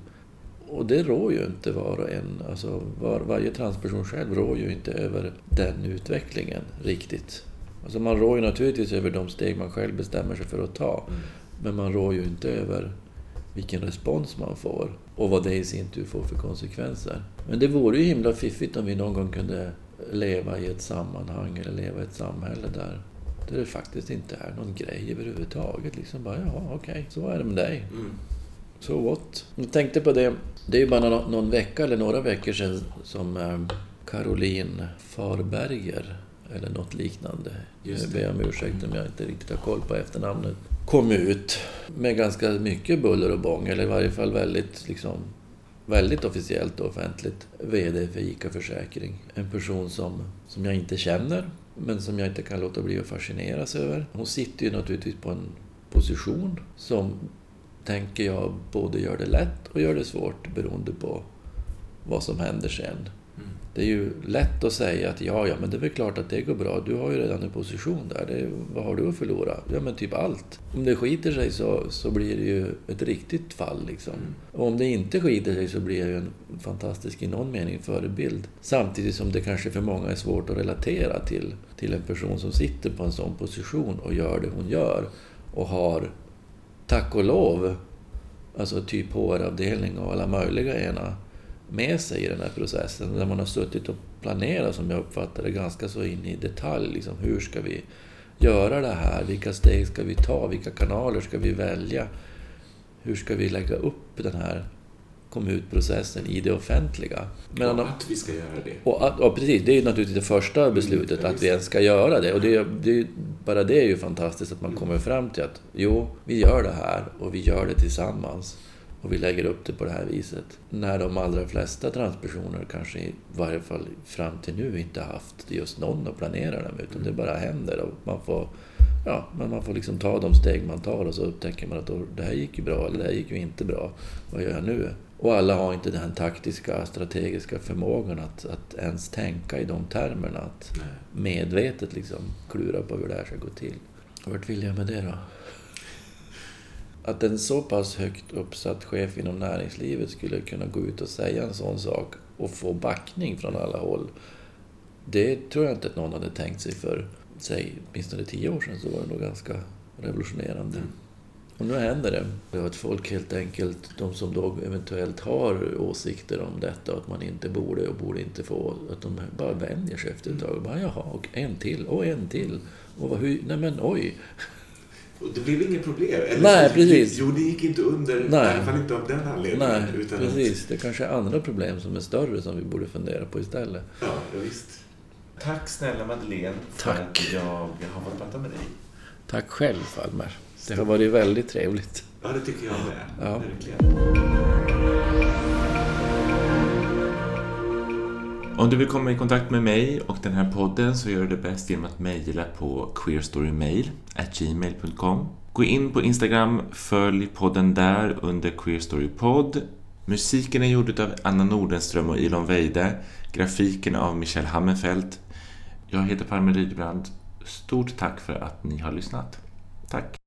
Och det rår ju inte var och en. Alltså var, varje transperson själv rår ju inte över den utvecklingen riktigt. Alltså man rår ju naturligtvis över de steg man själv bestämmer sig för att ta. Men man rår ju inte över vilken respons man får och vad det i sin tur får för konsekvenser. Men det vore ju himla fiffigt om vi någon gång kunde leva i ett sammanhang eller leva i ett samhälle där, där det faktiskt inte är någon grej överhuvudtaget. Liksom bara, ja, okej, så är det med dig. Mm. So what? Jag tänkte på det, det är ju bara någon, någon vecka eller några veckor sedan som eh, Caroline Farberger eller något liknande. Jag ber om ursäkt om jag inte riktigt har koll på efternamnet. Kom ut med ganska mycket buller och bång, eller i varje fall väldigt liksom väldigt officiellt och offentligt, VD för ICA Försäkring. En person som, som jag inte känner, men som jag inte kan låta bli att fascineras över. Hon sitter ju naturligtvis på en position som, tänker jag, både gör det lätt och gör det svårt beroende på vad som händer sen. Det är ju lätt att säga att ja, ja, men det är väl klart att det går bra. Du har ju redan en position där. Det, vad har du att förlora? Ja, men typ allt. Om det skiter sig så, så blir det ju ett riktigt fall liksom. Och om det inte skiter sig så blir det ju en fantastisk, i någon mening, förebild. Samtidigt som det kanske för många är svårt att relatera till, till en person som sitter på en sån position och gör det hon gör. Och har, tack och lov, alltså typ HR-avdelning och alla möjliga ena med sig i den här processen. Där man har suttit och planerat, som jag uppfattar det, ganska så in i detalj. Liksom, hur ska vi göra det här? Vilka steg ska vi ta? Vilka kanaler ska vi välja? Hur ska vi lägga upp den här kom ut-processen i det offentliga. Men och att vi ska göra det. Och att, ja, precis. Det är naturligtvis det första beslutet, att vi ens ska göra det. Och det, det, bara det är ju fantastiskt att man kommer fram till att jo, vi gör det här och vi gör det tillsammans. Och vi lägger upp det på det här viset. När de allra flesta transpersoner kanske i varje fall fram till nu inte haft just någon att planera dem utan det bara händer och man får, ja, men man får liksom ta de steg man tar och så upptäcker man att det här gick ju bra eller det här gick ju inte bra. Vad gör jag nu? Och alla har inte den taktiska, strategiska förmågan att, att ens tänka i de termerna. Att medvetet liksom klura på hur det här ska gå till. Vart vill jag med det då? att en så pass högt uppsatt chef inom näringslivet skulle kunna gå ut och säga en sån sak och få backning från alla håll. Det tror jag inte att någon hade tänkt sig för, säg, åtminstone tio år sedan så var det nog ganska revolutionerande. Och nu händer det. Att folk helt enkelt, de som då eventuellt har åsikter om detta, att man inte borde och borde inte få, att de bara vänjer sig efter ett tag. Bara, Jaha, och en till, och en till. Och hur, nej men oj. Det blev inget problem? Eller Nej, precis. Jo, det gick inte under, Nej. i alla fall inte av den anledningen. Nej, utan precis. Att... Det kanske är andra problem som är större som vi borde fundera på istället. Ja, visst. Tack snälla Madeleine för Tack. att jag har fått prata med dig. Tack själv, Falmer. Det har varit väldigt trevligt. Ja, det tycker jag med. Ja. Verkligen. Om du vill komma i kontakt med mig och den här podden så gör du det bäst genom att mejla på queerstorymail.gmail.com Gå in på Instagram, följ podden där under queerstorypod. Musiken är gjord av Anna Nordenström och Ilon Weide. Grafiken av Michelle Hammenfeldt. Jag heter Parmen Rydbrand. Stort tack för att ni har lyssnat. Tack!